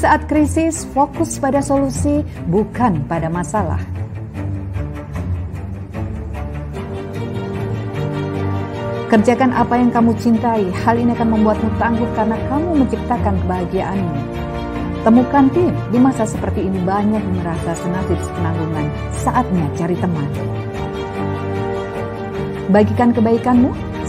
Saat krisis, fokus pada solusi, bukan pada masalah. Kerjakan apa yang kamu cintai, hal ini akan membuatmu tangguh karena kamu menciptakan kebahagiaanmu. Temukan tim, di masa seperti ini banyak yang merasa senasib penanggungan, saatnya cari teman. Bagikan kebaikanmu,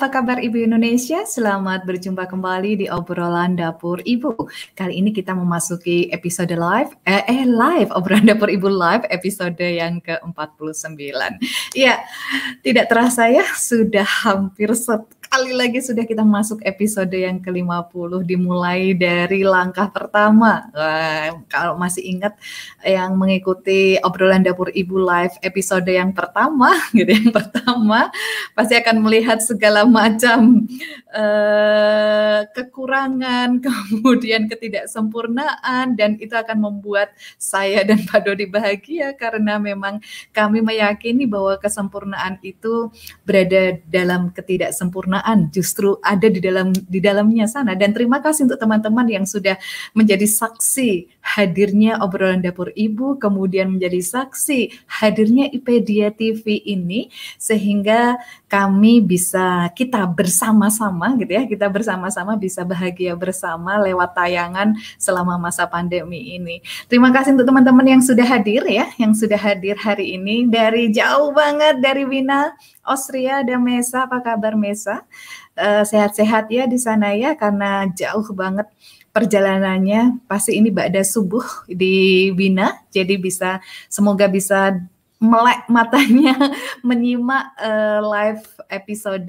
Apa kabar Ibu Indonesia? Selamat berjumpa kembali di obrolan dapur Ibu. Kali ini kita memasuki episode live, eh, eh live, obrolan dapur Ibu live episode yang ke-49. Ya, tidak terasa ya, sudah hampir set Kali lagi sudah kita masuk episode yang ke-50 dimulai dari langkah pertama. Wah, kalau masih ingat yang mengikuti obrolan dapur Ibu live episode yang pertama gitu yang pertama pasti akan melihat segala macam uh, kekurangan, kemudian ketidaksempurnaan dan itu akan membuat saya dan Pak Dodi bahagia karena memang kami meyakini bahwa kesempurnaan itu berada dalam ketidaksempurnaan kesempurnaan justru ada di dalam di dalamnya sana. Dan terima kasih untuk teman-teman yang sudah menjadi saksi hadirnya obrolan dapur ibu kemudian menjadi saksi hadirnya IPedia TV ini sehingga kami bisa kita bersama-sama gitu ya kita bersama-sama bisa bahagia bersama lewat tayangan selama masa pandemi ini terima kasih untuk teman-teman yang sudah hadir ya yang sudah hadir hari ini dari jauh banget dari Wina Austria dan Mesa, apa kabar Mesa? sehat sehat-sehat ya di sana ya karena jauh banget perjalanannya. Pasti ini Ba'da subuh di Bina, jadi bisa semoga bisa melek matanya menyimak uh, live episode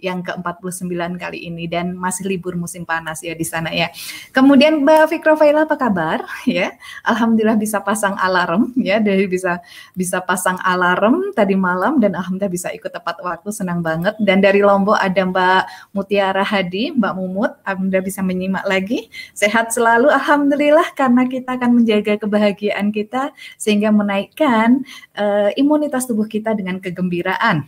yang ke-49 kali ini dan masih libur musim panas ya di sana ya. Kemudian Mbak Fikro Faila apa kabar ya? Alhamdulillah bisa pasang alarm ya, dari bisa bisa pasang alarm tadi malam dan alhamdulillah bisa ikut tepat waktu senang banget. Dan dari Lombok ada Mbak Mutiara Hadi, Mbak Mumut, alhamdulillah bisa menyimak lagi. Sehat selalu alhamdulillah karena kita akan menjaga kebahagiaan kita sehingga menaikkan uh, imunitas tubuh kita dengan kegembiraan.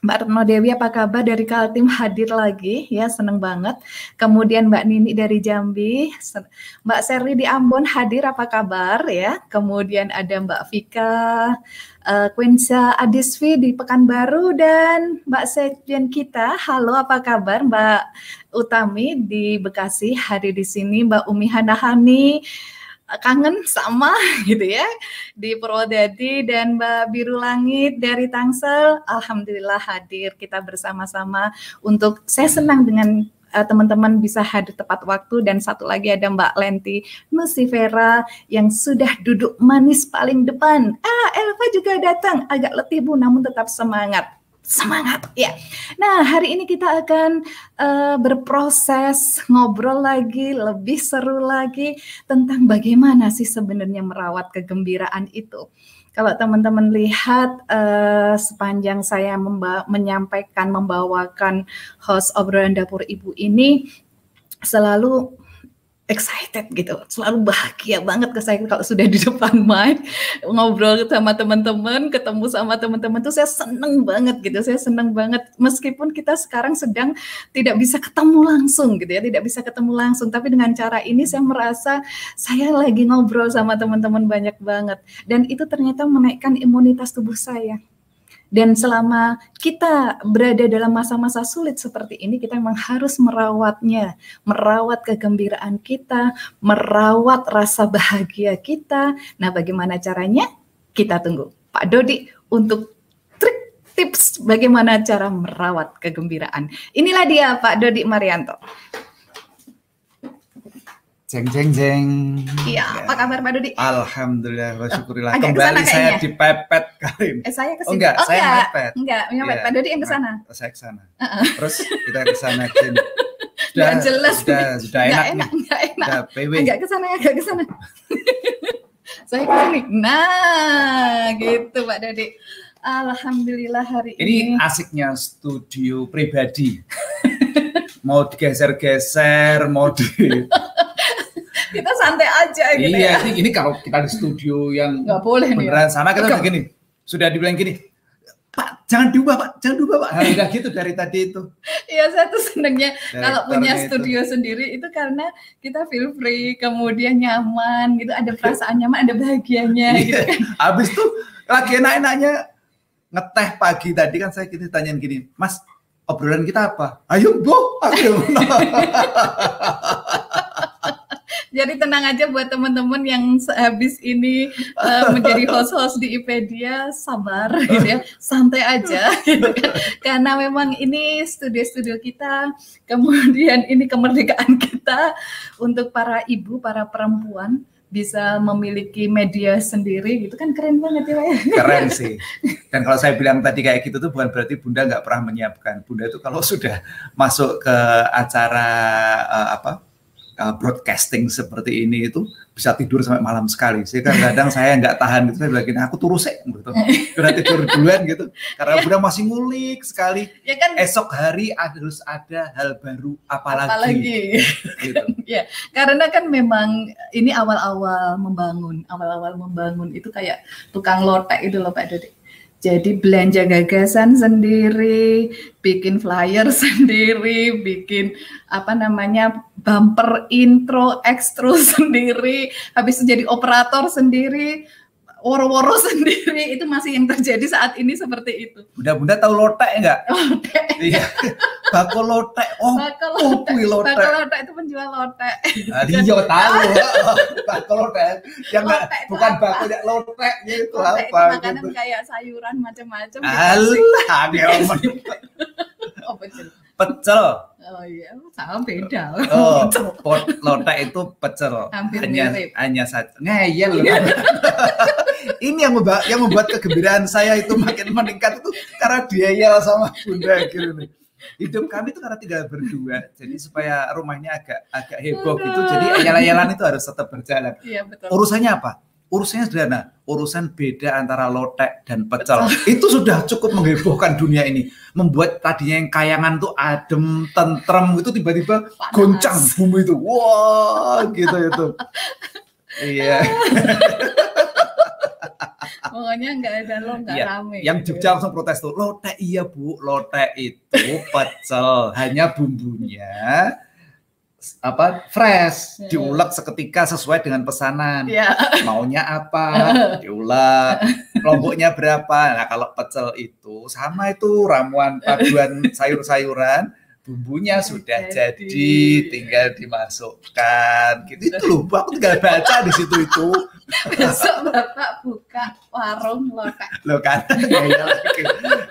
Mbak Retno Dewi apa kabar dari Kaltim hadir lagi ya seneng banget. Kemudian Mbak Nini dari Jambi, Mbak Serli di Ambon hadir apa kabar ya. Kemudian ada Mbak Vika, uh, Quinsa Adisvi di Pekanbaru dan Mbak Sekjen kita. Halo apa kabar Mbak Utami di Bekasi hadir di sini. Mbak Umi Hanahani kangen sama gitu ya di Purwodadi dan Mbak Biru Langit dari Tangsel. Alhamdulillah hadir kita bersama-sama untuk saya senang dengan uh, teman-teman bisa hadir tepat waktu. Dan satu lagi ada Mbak Lenti Nusifera yang sudah duduk manis paling depan. Ah, Elva juga datang agak letih Bu namun tetap semangat semangat ya. Nah hari ini kita akan uh, berproses ngobrol lagi lebih seru lagi tentang bagaimana sih sebenarnya merawat kegembiraan itu. Kalau teman-teman lihat uh, sepanjang saya menyampaikan membawakan host obrolan dapur ibu ini selalu excited gitu, selalu bahagia banget ke saya kalau sudah di depan mic ngobrol sama teman-teman, ketemu sama teman-teman tuh saya seneng banget gitu, saya seneng banget. Meskipun kita sekarang sedang tidak bisa ketemu langsung gitu ya, tidak bisa ketemu langsung, tapi dengan cara ini saya merasa saya lagi ngobrol sama teman-teman banyak banget. Dan itu ternyata menaikkan imunitas tubuh saya dan selama kita berada dalam masa-masa sulit seperti ini, kita memang harus merawatnya, merawat kegembiraan kita, merawat rasa bahagia kita. Nah, bagaimana caranya? Kita tunggu Pak Dodi untuk trik tips bagaimana cara merawat kegembiraan. Inilah dia Pak Dodi Marianto. Jeng jeng jeng. Iya, ya. apa kabar Pak Dodi? Alhamdulillah, syukurillah. Oh, Kembali saya dipepet kali ini. Eh, saya ke Oh enggak, oh, saya enggak. mepet. Enggak, nyopet. Ya. Pak Dodi yang ke sana. Nah, saya ke sana. Uh -uh. Terus kita ke sana sini. Sudah enggak jelas. Sudah, sudah enak, enak nih. Enggak enak. Sudah PW. Enggak ke sana, enggak ke sana. saya ke sini. Nah, gitu Pak Dodi. Alhamdulillah hari ini. Ini asiknya studio pribadi. mau digeser-geser, mau di kita santai aja gitu iya, ya. ini, ini kalau kita di studio yang nggak boleh beneran nih. Sana kita udah gini, sudah dibilang gini, Pak, jangan diubah, Pak, jangan diubah, Pak. Nah, udah gitu dari tadi itu. Iya, saya tuh senengnya kalau punya studio itu. sendiri itu karena kita feel free, kemudian nyaman gitu, ada perasaan nyaman, ada bahagianya iya. gitu kan. Habis tuh lagi enak-enaknya ngeteh pagi tadi kan saya kita tanyain gini, Mas, obrolan kita apa? Ayo, Bu. Ayo. Jadi tenang aja buat teman-teman yang habis ini uh, menjadi host-host di IPedia, sabar gitu ya, santai aja gitu kan. Karena memang ini studio-studio kita, kemudian ini kemerdekaan kita untuk para ibu, para perempuan bisa memiliki media sendiri gitu kan keren banget ya ya. Keren sih. Dan kalau saya bilang tadi kayak gitu tuh bukan berarti Bunda nggak pernah menyiapkan. Bunda itu kalau sudah masuk ke acara uh, apa uh, broadcasting seperti ini itu bisa tidur sampai malam sekali. Sih kadang-kadang saya nggak tahan itu saya bilang aku turus sih gitu. Udah tidur duluan gitu. Karena ya. udah masih ngulik sekali. Ya kan esok hari harus ada hal baru apalagi. Apalagi. gitu. ya, karena kan memang ini awal-awal membangun, awal-awal membangun itu kayak tukang lotek itu loh Pak Dodi jadi belanja gagasan sendiri, bikin flyer sendiri, bikin apa namanya bumper intro, extra sendiri, habis itu jadi operator sendiri, woro-woro sendiri itu masih yang terjadi saat ini seperti itu. Bunda-bunda tahu lotek enggak? Lotek. Iya. Bako lotek. Oh, bako lotek. Oh, lotek. Bako lotek itu penjual lotek. Ah, iya tahu. bako lotek. Yang enggak bukan apa? bako ya lotek gitu lotek apa itu makanan gitu. kayak sayuran macam-macam. Alah, dia omong. oh, betul pecel. Oh iya, sama beda. Oh, pot lotek itu pecel. Hampir hanya mirip. hanya saja ngeyel. Ini yang membuat yang membuat kegembiraan saya itu makin meningkat itu karena dia sama Bunda gitu nih. Hidup kami itu karena tinggal berdua, jadi supaya rumahnya agak agak heboh gitu. Jadi ayal-ayalan itu harus tetap berjalan. Iya, betul. Urusannya apa? Urusannya sederhana, urusan beda antara lotek dan pecel. Itu sudah cukup menghebohkan dunia ini. Membuat tadinya yang kayangan tuh adem, tentrem, itu tiba-tiba goncang bumi itu. Wah, gitu itu. iya. Pokoknya nggak ada lo nggak iya. rame. Yang gitu. Jogja langsung protes tuh, lotek iya bu, lotek itu pecel, hanya bumbunya apa fresh yeah. diulek seketika sesuai dengan pesanan yeah. maunya apa diulek lomboknya berapa nah kalau pecel itu sama itu ramuan paduan sayur-sayuran bumbunya sudah jadi. jadi tinggal dimasukkan gitu itu loh aku tinggal baca di situ itu besok bapak buka warung lotek lo kan ya,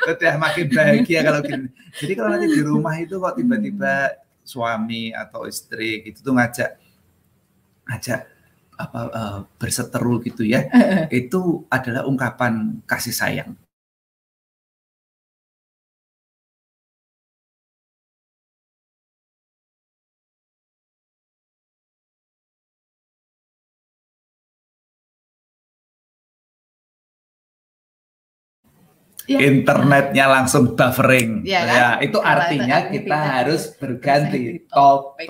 sudah makin bahagia kalau gini jadi kalau nanti di rumah itu kok tiba-tiba suami atau istri gitu tuh ngajak ngajak apa uh, berseteru gitu ya itu adalah ungkapan kasih sayang ya. internetnya langsung buffering. Ya, kan? ya itu Kalau artinya itu kita harus berganti topik.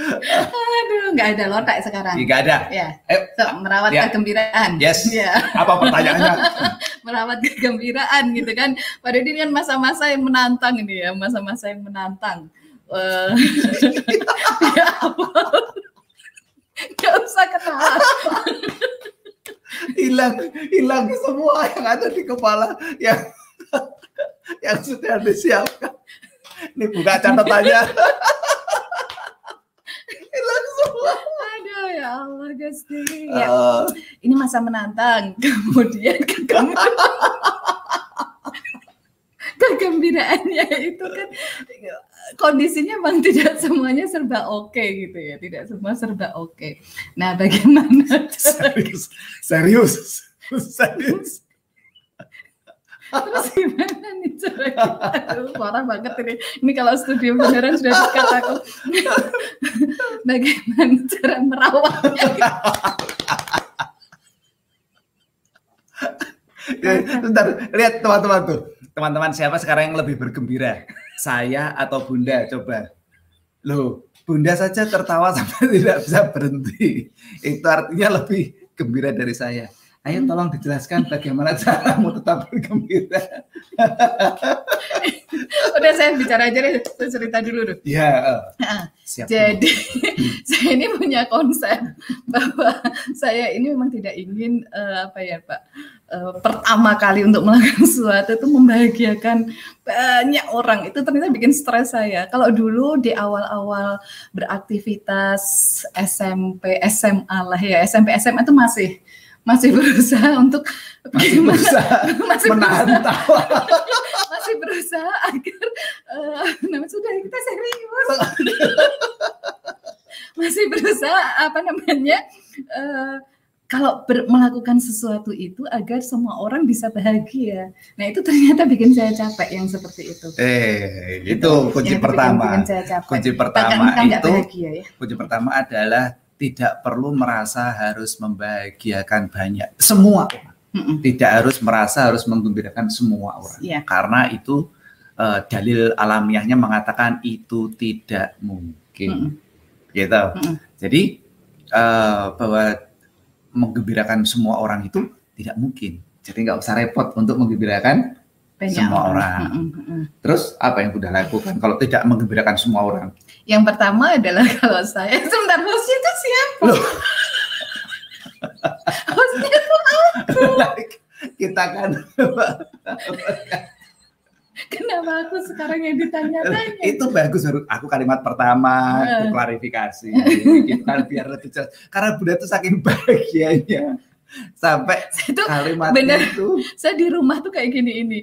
Aduh, nggak ada lotak sekarang. Nggak ada. Ya. Eh, so, merawat ya. kegembiraan. Yes. Ya. Apa pertanyaannya? merawat kegembiraan gitu kan. Pada ini kan masa-masa yang menantang ini ya, masa-masa yang menantang. Uh, ya Gak usah ketawa hilang hilang semua yang ada di kepala yang yang sudah disiapkan. Ini buka catatannya. hilang semua. Aduh ya Allah Gusti. Ya. Uh, ini masa menantang. Kemudian kegembiraan. kegembiraannya itu kan kondisinya memang tidak semuanya serba oke okay, gitu ya, tidak semua serba oke. Okay. Nah, bagaimana? Serius, serius, serius. Terus gimana nih cara Aduh, parah banget ini. Ini kalau studio beneran sudah dekat aku. Bagaimana cara merawatnya? Bentar, lihat teman-teman tuh. Teman-teman siapa sekarang yang lebih bergembira? Saya atau Bunda? Coba. Loh, Bunda saja tertawa sampai tidak bisa berhenti. Itu artinya lebih gembira dari saya. Ayo tolong dijelaskan bagaimana caramu tetap bergembira. Udah saya bicara aja deh, cerita dulu dulu. Ya. Nah, jadi saya ini punya konsep bahwa saya ini memang tidak ingin uh, apa ya Pak uh, pertama kali untuk melakukan sesuatu itu membahagiakan banyak orang itu ternyata bikin stres saya. Kalau dulu di awal-awal beraktivitas SMP, SMA lah ya SMP, SMA itu masih masih berusaha untuk masih berusaha masih menahan tawa masih berusaha agar uh, namanya sudah kita serius masih berusaha apa namanya uh, kalau ber, melakukan sesuatu itu agar semua orang bisa bahagia. Nah itu ternyata bikin saya capek yang seperti itu. Eh itu kunci yang pertama. Kunci pertama itu bahagia, ya. kunci pertama adalah tidak perlu merasa harus membahagiakan banyak semua Mm-mm. tidak harus merasa harus menggembirakan semua orang yeah. karena itu uh, dalil alamiahnya mengatakan itu tidak mungkin Mm-mm. gitu Mm-mm. jadi uh, bahwa menggembirakan semua orang itu tidak mungkin jadi nggak usah repot untuk menggembirakan banyak semua orang. Mm -mm. Terus apa yang sudah lakukan kalau tidak menggembirakan semua orang? Yang pertama adalah kalau saya sebentar hostnya itu siapa? Loh. hostnya itu aku. Kita kan Kenapa aku sekarang yang ditanya-tanya? Itu bagus aku kalimat pertama uh. klarifikasi. gitu kan biar lebih jelas. Karena Bunda itu saking bahagianya sampai itu kalimat bener, itu. Saya di rumah tuh kayak gini ini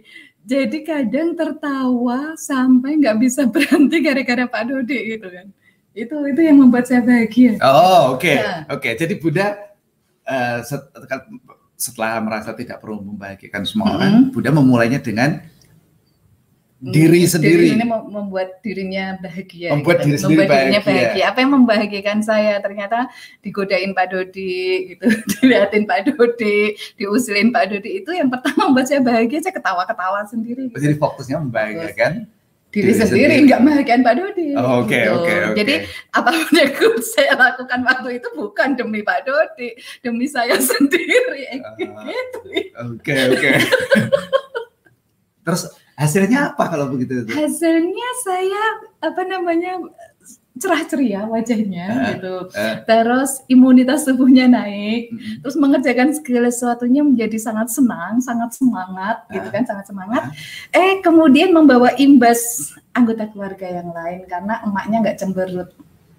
jadi kadang tertawa sampai nggak bisa berhenti gara-gara Pak Dodi gitu kan. Itu itu yang membuat saya bahagia. Oh oke okay. ya. oke. Okay. Jadi Buddha uh, setelah merasa tidak perlu membahagiakan semua mm -hmm. orang, Buddha memulainya dengan diri sendiri. Diri ini membuat dirinya bahagia. Membuat gitu. diri sendiri membuat bahagia. bahagia. Apa yang membahagiakan saya ternyata digodain Pak Dodi gitu, diliatin Pak Dodi, diusilin Pak Dodi itu yang pertama membuat saya bahagia. Saya ketawa-ketawa sendiri. Gitu. Jadi fokusnya membahagiakan diri, diri sendiri, nggak membahagiakan Pak Dodi. Oke oh, oke gitu. oke. Jadi apa pun yang saya lakukan waktu itu bukan demi Pak Dodi, demi saya sendiri. Uh, gitu. Oke oke. Terus Hasilnya apa kalau begitu? Hasilnya saya apa namanya cerah ceria wajahnya uh, gitu. Uh. Terus imunitas tubuhnya naik, uh, terus mengerjakan segala sesuatunya menjadi sangat senang, sangat semangat uh, gitu kan, sangat semangat. Uh. Eh kemudian membawa imbas anggota keluarga yang lain karena emaknya nggak cemberut.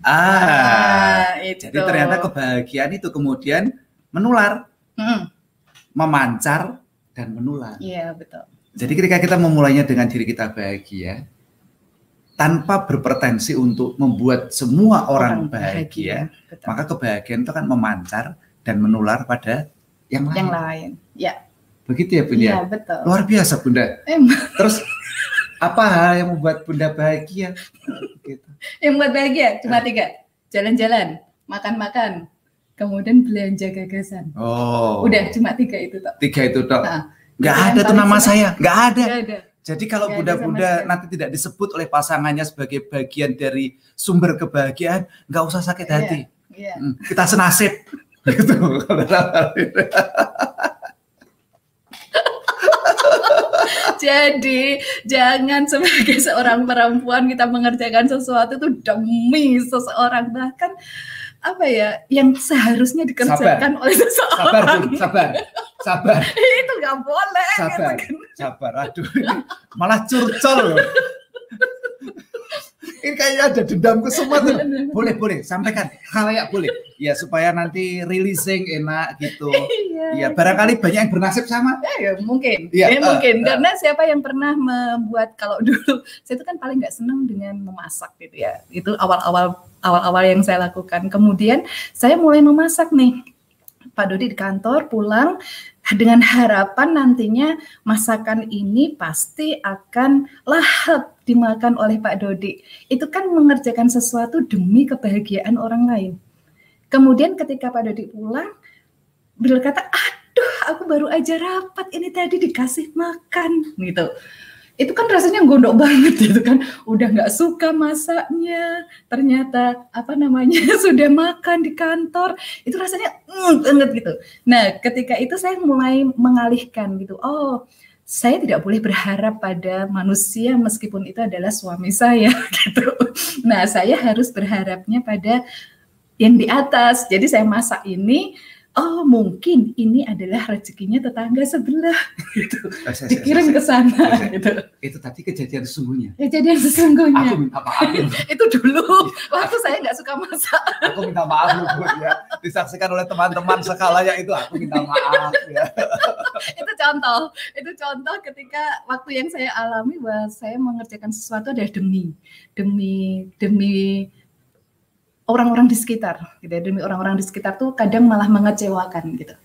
Ah, ah itu. jadi ternyata kebahagiaan itu kemudian menular, uh. memancar dan menular. Iya betul. Jadi ketika kita memulainya dengan diri kita bahagia, tanpa berpretensi untuk membuat semua orang, orang bahagia, bahagia maka kebahagiaan itu akan memancar dan menular pada yang lain. Yang lain, ya. Begitu ya Bunda? Iya, betul. Luar biasa Bunda. Emang. Terus apa hal yang membuat Bunda bahagia? gitu. Yang membuat bahagia cuma tiga, jalan-jalan, makan-makan, kemudian belanja gagasan. Oh. Udah cuma tiga itu toh. Tiga itu toh. Nah, Gak ada tuh nama saya, gak ada. Gak ada. Jadi kalau bunda-bunda nanti tidak disebut oleh pasangannya sebagai bagian dari sumber kebahagiaan, nggak usah sakit hati. Yeah, yeah. Kita senasib. gitu. Jadi jangan sebagai seorang perempuan kita mengerjakan sesuatu itu demi seseorang bahkan apa ya yang seharusnya dikerjakan sabar. oleh seseorang. Sabar, Bun, sabar. Sabar. itu nggak boleh. Sabar. Gitu. Sabar. Aduh, malah curcol ini kayaknya ada dendam ke semua tuh. Boleh, boleh, sampaikan. Halayak boleh. Ya supaya nanti releasing enak gitu. Iya, ya, barangkali banyak yang bernasib sama. Ya, ya mungkin. Ya, ya mungkin. Uh, Karena siapa yang pernah membuat kalau dulu saya itu kan paling nggak senang dengan memasak gitu ya. Itu awal-awal awal-awal yang saya lakukan. Kemudian saya mulai memasak nih. Pak Dodi di kantor pulang dengan harapan nantinya masakan ini pasti akan lahap dimakan oleh Pak Dodi. Itu kan mengerjakan sesuatu demi kebahagiaan orang lain. Kemudian ketika Pak Dodi pulang, beliau kata, aduh aku baru aja rapat ini tadi dikasih makan gitu itu kan rasanya gondok banget gitu kan. Udah nggak suka masaknya. Ternyata apa namanya sudah makan di kantor. Itu rasanya mm, gitu. Nah ketika itu saya mulai mengalihkan gitu. Oh saya tidak boleh berharap pada manusia meskipun itu adalah suami saya gitu. Nah saya harus berharapnya pada yang di atas. Jadi saya masak ini oh mungkin ini adalah rezekinya tetangga sebelah gitu. Dikirim ke sana gitu. Itu tadi kejadian sesungguhnya? Kejadian sesungguhnya. Aku minta maaf itu dulu. Waktu saya nggak suka masak. Aku minta maaf bu ya. Disaksikan oleh teman-teman sekalanya itu aku minta maaf ya. Itu contoh. Itu contoh ketika waktu yang saya alami bahwa saya mengerjakan sesuatu adalah demi demi demi orang-orang di sekitar gitu ya. demi orang-orang di sekitar tuh kadang malah mengecewakan gitu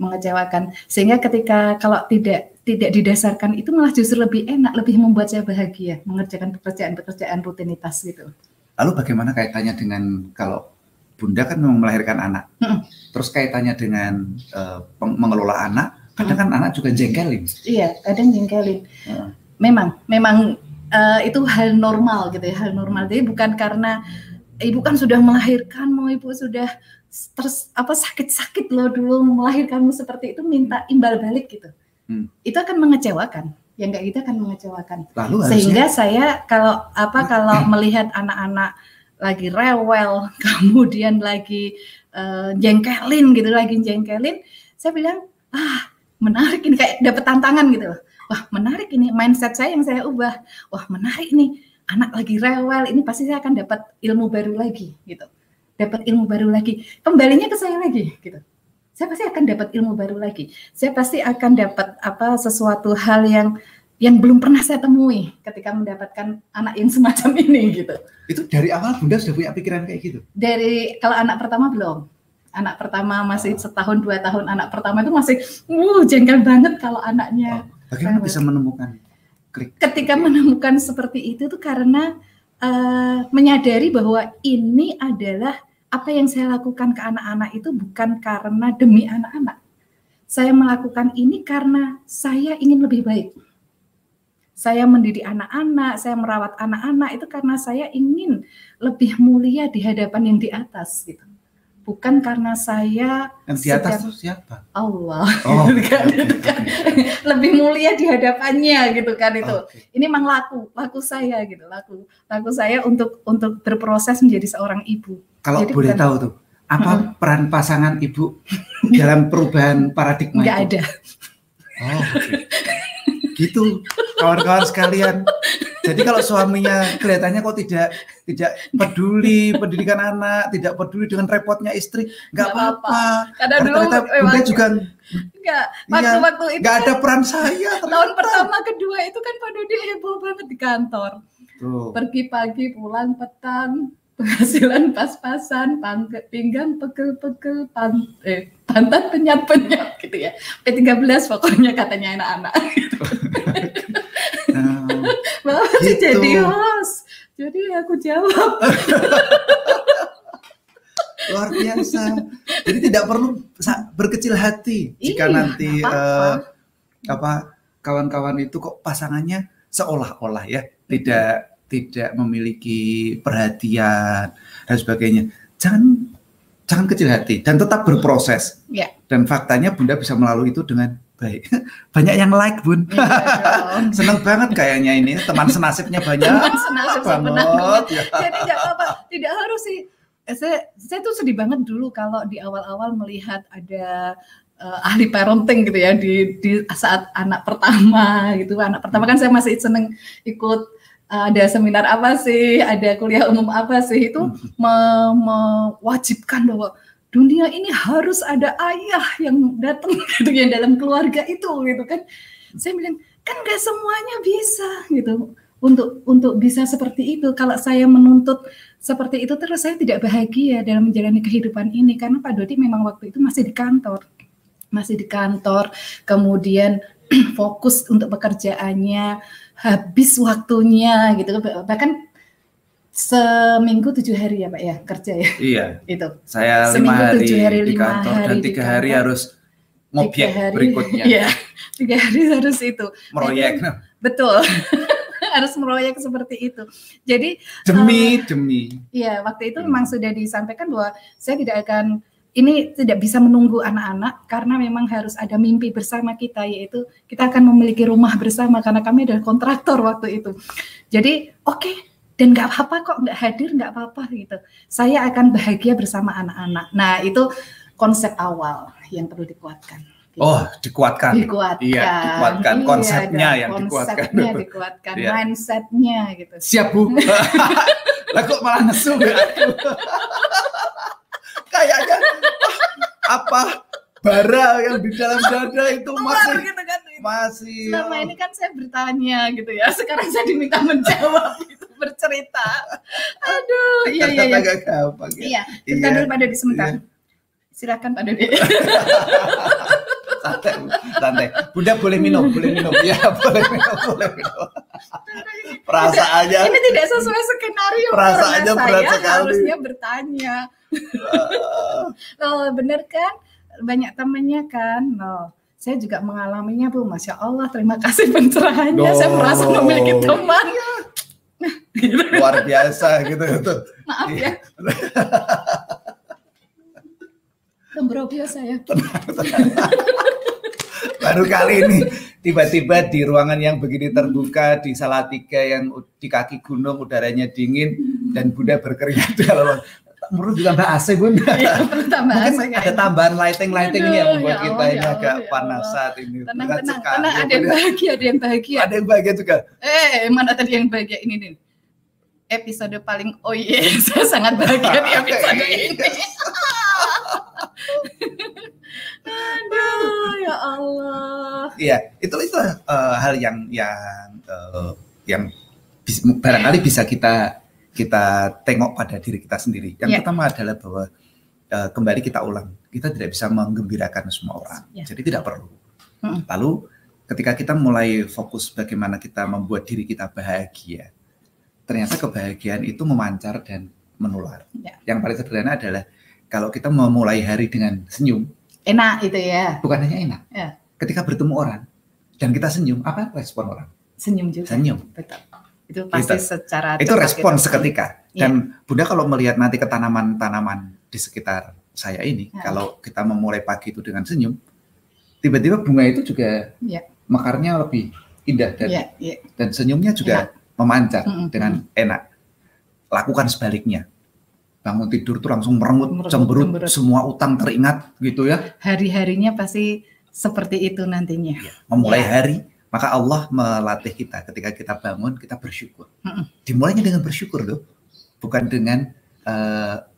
mengecewakan sehingga ketika kalau tidak tidak didasarkan itu malah justru lebih enak lebih membuat saya bahagia mengerjakan pekerjaan-pekerjaan rutinitas gitu lalu bagaimana kaitannya dengan kalau bunda kan memang melahirkan anak hmm. terus kaitannya dengan uh, mengelola anak kadang hmm. kan anak juga jengkelin iya kadang jengkelin hmm. memang memang uh, itu hal normal gitu ya hal normal jadi bukan karena ibu kan sudah melahirkan, mau ibu sudah terus apa sakit-sakit loh dulu melahirkanmu seperti itu minta imbal balik gitu. Hmm. Itu akan mengecewakan. Yang kayak gitu akan mengecewakan. Lalu Sehingga saya kalau apa kalau melihat anak-anak lagi rewel, kemudian lagi uh, jengkelin gitu, lagi jengkelin, saya bilang, "Ah, menarik ini kayak dapat tantangan gitu loh. Wah, menarik ini mindset saya yang saya ubah. Wah, menarik nih anak lagi rewel, ini pasti saya akan dapat ilmu baru lagi gitu. Dapat ilmu baru lagi. Kembalinya ke saya lagi gitu. Saya pasti akan dapat ilmu baru lagi. Saya pasti akan dapat apa sesuatu hal yang yang belum pernah saya temui ketika mendapatkan anak yang semacam ini gitu. Itu dari awal Bunda sudah punya pikiran kayak gitu? Dari kalau anak pertama belum. Anak pertama masih setahun dua tahun. Anak pertama itu masih, uh jengkel banget kalau anaknya. Oh, bagaimana bisa menemukan klik. Ketika menemukan seperti itu tuh karena uh, menyadari bahwa ini adalah apa yang saya lakukan ke anak-anak itu bukan karena demi anak-anak. Saya melakukan ini karena saya ingin lebih baik. Saya mendidik anak-anak, saya merawat anak-anak itu karena saya ingin lebih mulia di hadapan yang di atas gitu bukan karena saya yang di atas itu siapa? Allah. Oh, gitu kan, okay, kan. Lebih mulia di hadapannya gitu kan itu. Okay. Ini memang laku, laku saya gitu, laku, laku saya untuk untuk berproses menjadi seorang ibu. Kalau Jadi boleh bukan, tahu tuh, apa hmm. peran pasangan ibu dalam perubahan paradigma Nggak itu? ada. Oh, okay. Gitu kawan-kawan sekalian jadi kalau suaminya kelihatannya kok tidak tidak peduli pendidikan anak, tidak peduli dengan repotnya istri, nggak apa-apa. Karena dulu juga enggak waktu-waktu ya, itu nggak ada kan peran saya. Ternyata. Tahun pertama kedua itu kan Pak Dodi heboh banget di kantor. Tuh. Pergi pagi pulang petang penghasilan pas-pasan, pinggang pegel-pegel, pan, eh, pantat penyat-penyat gitu ya. P13 pokoknya katanya anak-anak gitu. Bapak gitu. jadi host. Jadi aku jawab. Luar biasa. Jadi tidak perlu berkecil hati jika Iyi, nanti apa, -apa. Uh, apa kawan-kawan itu kok pasangannya seolah-olah ya tidak tidak memiliki perhatian dan sebagainya. Jangan jangan kecil hati dan tetap berproses. Ya. Dan faktanya Bunda bisa melalui itu dengan baik. Banyak yang like, Bun. Ya, Seneng banget kayaknya ini. Teman senasibnya banyak. Teman senasib banget. Ya. Jadi tidak apa, tidak harus sih. Eh, saya, saya tuh sedih banget dulu kalau di awal-awal melihat ada uh, ahli parenting gitu ya di, di saat anak pertama gitu. Anak pertama kan saya masih seneng ikut ada seminar apa sih, ada kuliah umum apa sih? Itu hmm. me mewajibkan bahwa dunia ini harus ada ayah yang datang gitu ya dalam keluarga itu gitu kan. Saya bilang kan gak semuanya bisa gitu. Untuk untuk bisa seperti itu. Kalau saya menuntut seperti itu terus saya tidak bahagia dalam menjalani kehidupan ini. Karena Pak Dodi memang waktu itu masih di kantor. Masih di kantor. Kemudian fokus untuk pekerjaannya habis waktunya gitu bahkan seminggu tujuh hari ya pak ya kerja ya iya itu saya seminggu lima hari tujuh hari di kantor hari dan tiga hari harus ngobyek berikutnya. Iya, tiga hari harus itu. Meroyek. Nah, betul. harus meroyek seperti itu. Jadi demi uh, demi. Iya, waktu itu memang sudah disampaikan bahwa saya tidak akan ini tidak bisa menunggu anak-anak karena memang harus ada mimpi bersama kita yaitu kita akan memiliki rumah bersama karena kami adalah kontraktor waktu itu. Jadi oke okay, dan nggak apa-apa kok nggak hadir nggak apa-apa gitu. Saya akan bahagia bersama anak-anak. Nah itu konsep awal yang perlu dikuatkan. Gitu. Oh, dikuatkan. Dikuatkan. Iya, dikuatkan iya, konsepnya yang konsepnya dikuatkan. dikuatkan, iya. mindsetnya gitu. Siap bu. Lah kok malah nesu ya Kayaknya apa bara yang di dalam dada itu masih gitu kan, masih selama ini kan saya bertanya gitu ya sekarang saya diminta menjawab gitu bercerita aduh iya iya iya gampang ya. iya kita iya. dulu pada di sebentar iya. silakan Pak Dodi santai santai. Bunda boleh minum boleh minum. Ya boleh minum boleh minum. Perasaannya ini tidak sesuai skenario perasaannya berat sekali. harusnya bertanya. Oh benar kan? Banyak temannya kan? Oh saya juga mengalaminya bu. Masya Allah terima kasih pencerahannya. Oh. saya merasa memiliki teman. Luar biasa gitu gitu. Maaf ya Sembrobo saya. Baru kali ini tiba-tiba di ruangan yang begini terbuka di Salatiga yang di kaki gunung udaranya dingin dan Bunda berkeringat kalau menurut tambah AC bun. Iya, Mungkin AC, ada tambahan lighting-lighting ini yang membuat ya kita ini ya agak ya panas saat ini. Tenang, tenang, tenang, ada yang bahagia, ada yang bahagia. Ada yang bahagia juga. Eh, mana tadi yang bahagia ini nih? Episode paling oh iya, yeah, saya sangat bahagia di episode ini. Aduh, ya Allah. Iya, itu itu uh, hal yang yang uh, yang bis, barangkali bisa kita kita tengok pada diri kita sendiri. Yang yeah. pertama adalah bahwa uh, kembali kita ulang, kita tidak bisa menggembirakan semua orang. Yeah. Jadi tidak perlu. Mm. Lalu ketika kita mulai fokus bagaimana kita membuat diri kita bahagia, ternyata kebahagiaan itu memancar dan menular. Yeah. Yang paling sederhana adalah kalau kita memulai hari dengan senyum, enak itu ya. Bukan hanya enak. Ya. Ketika bertemu orang dan kita senyum, apa respon orang? Senyum juga. Senyum. Betul. Itu pasti kita, secara itu respon itu. seketika. Ya. Dan Bunda kalau melihat nanti ke tanaman-tanaman di sekitar saya ini, ya. kalau kita memulai pagi itu dengan senyum, tiba-tiba bunga itu juga ya. mekarnya lebih indah dan ya, ya. dan senyumnya juga enak. memancar mm -hmm. dengan enak. Lakukan sebaliknya bangun tidur tuh langsung merengut, cemberut, cemberut, semua utang teringat gitu ya. Hari-harinya pasti seperti itu nantinya. Ya, memulai ya. hari, maka Allah melatih kita ketika kita bangun kita bersyukur. Mm -mm. Dimulainya dengan bersyukur loh, bukan dengan uh,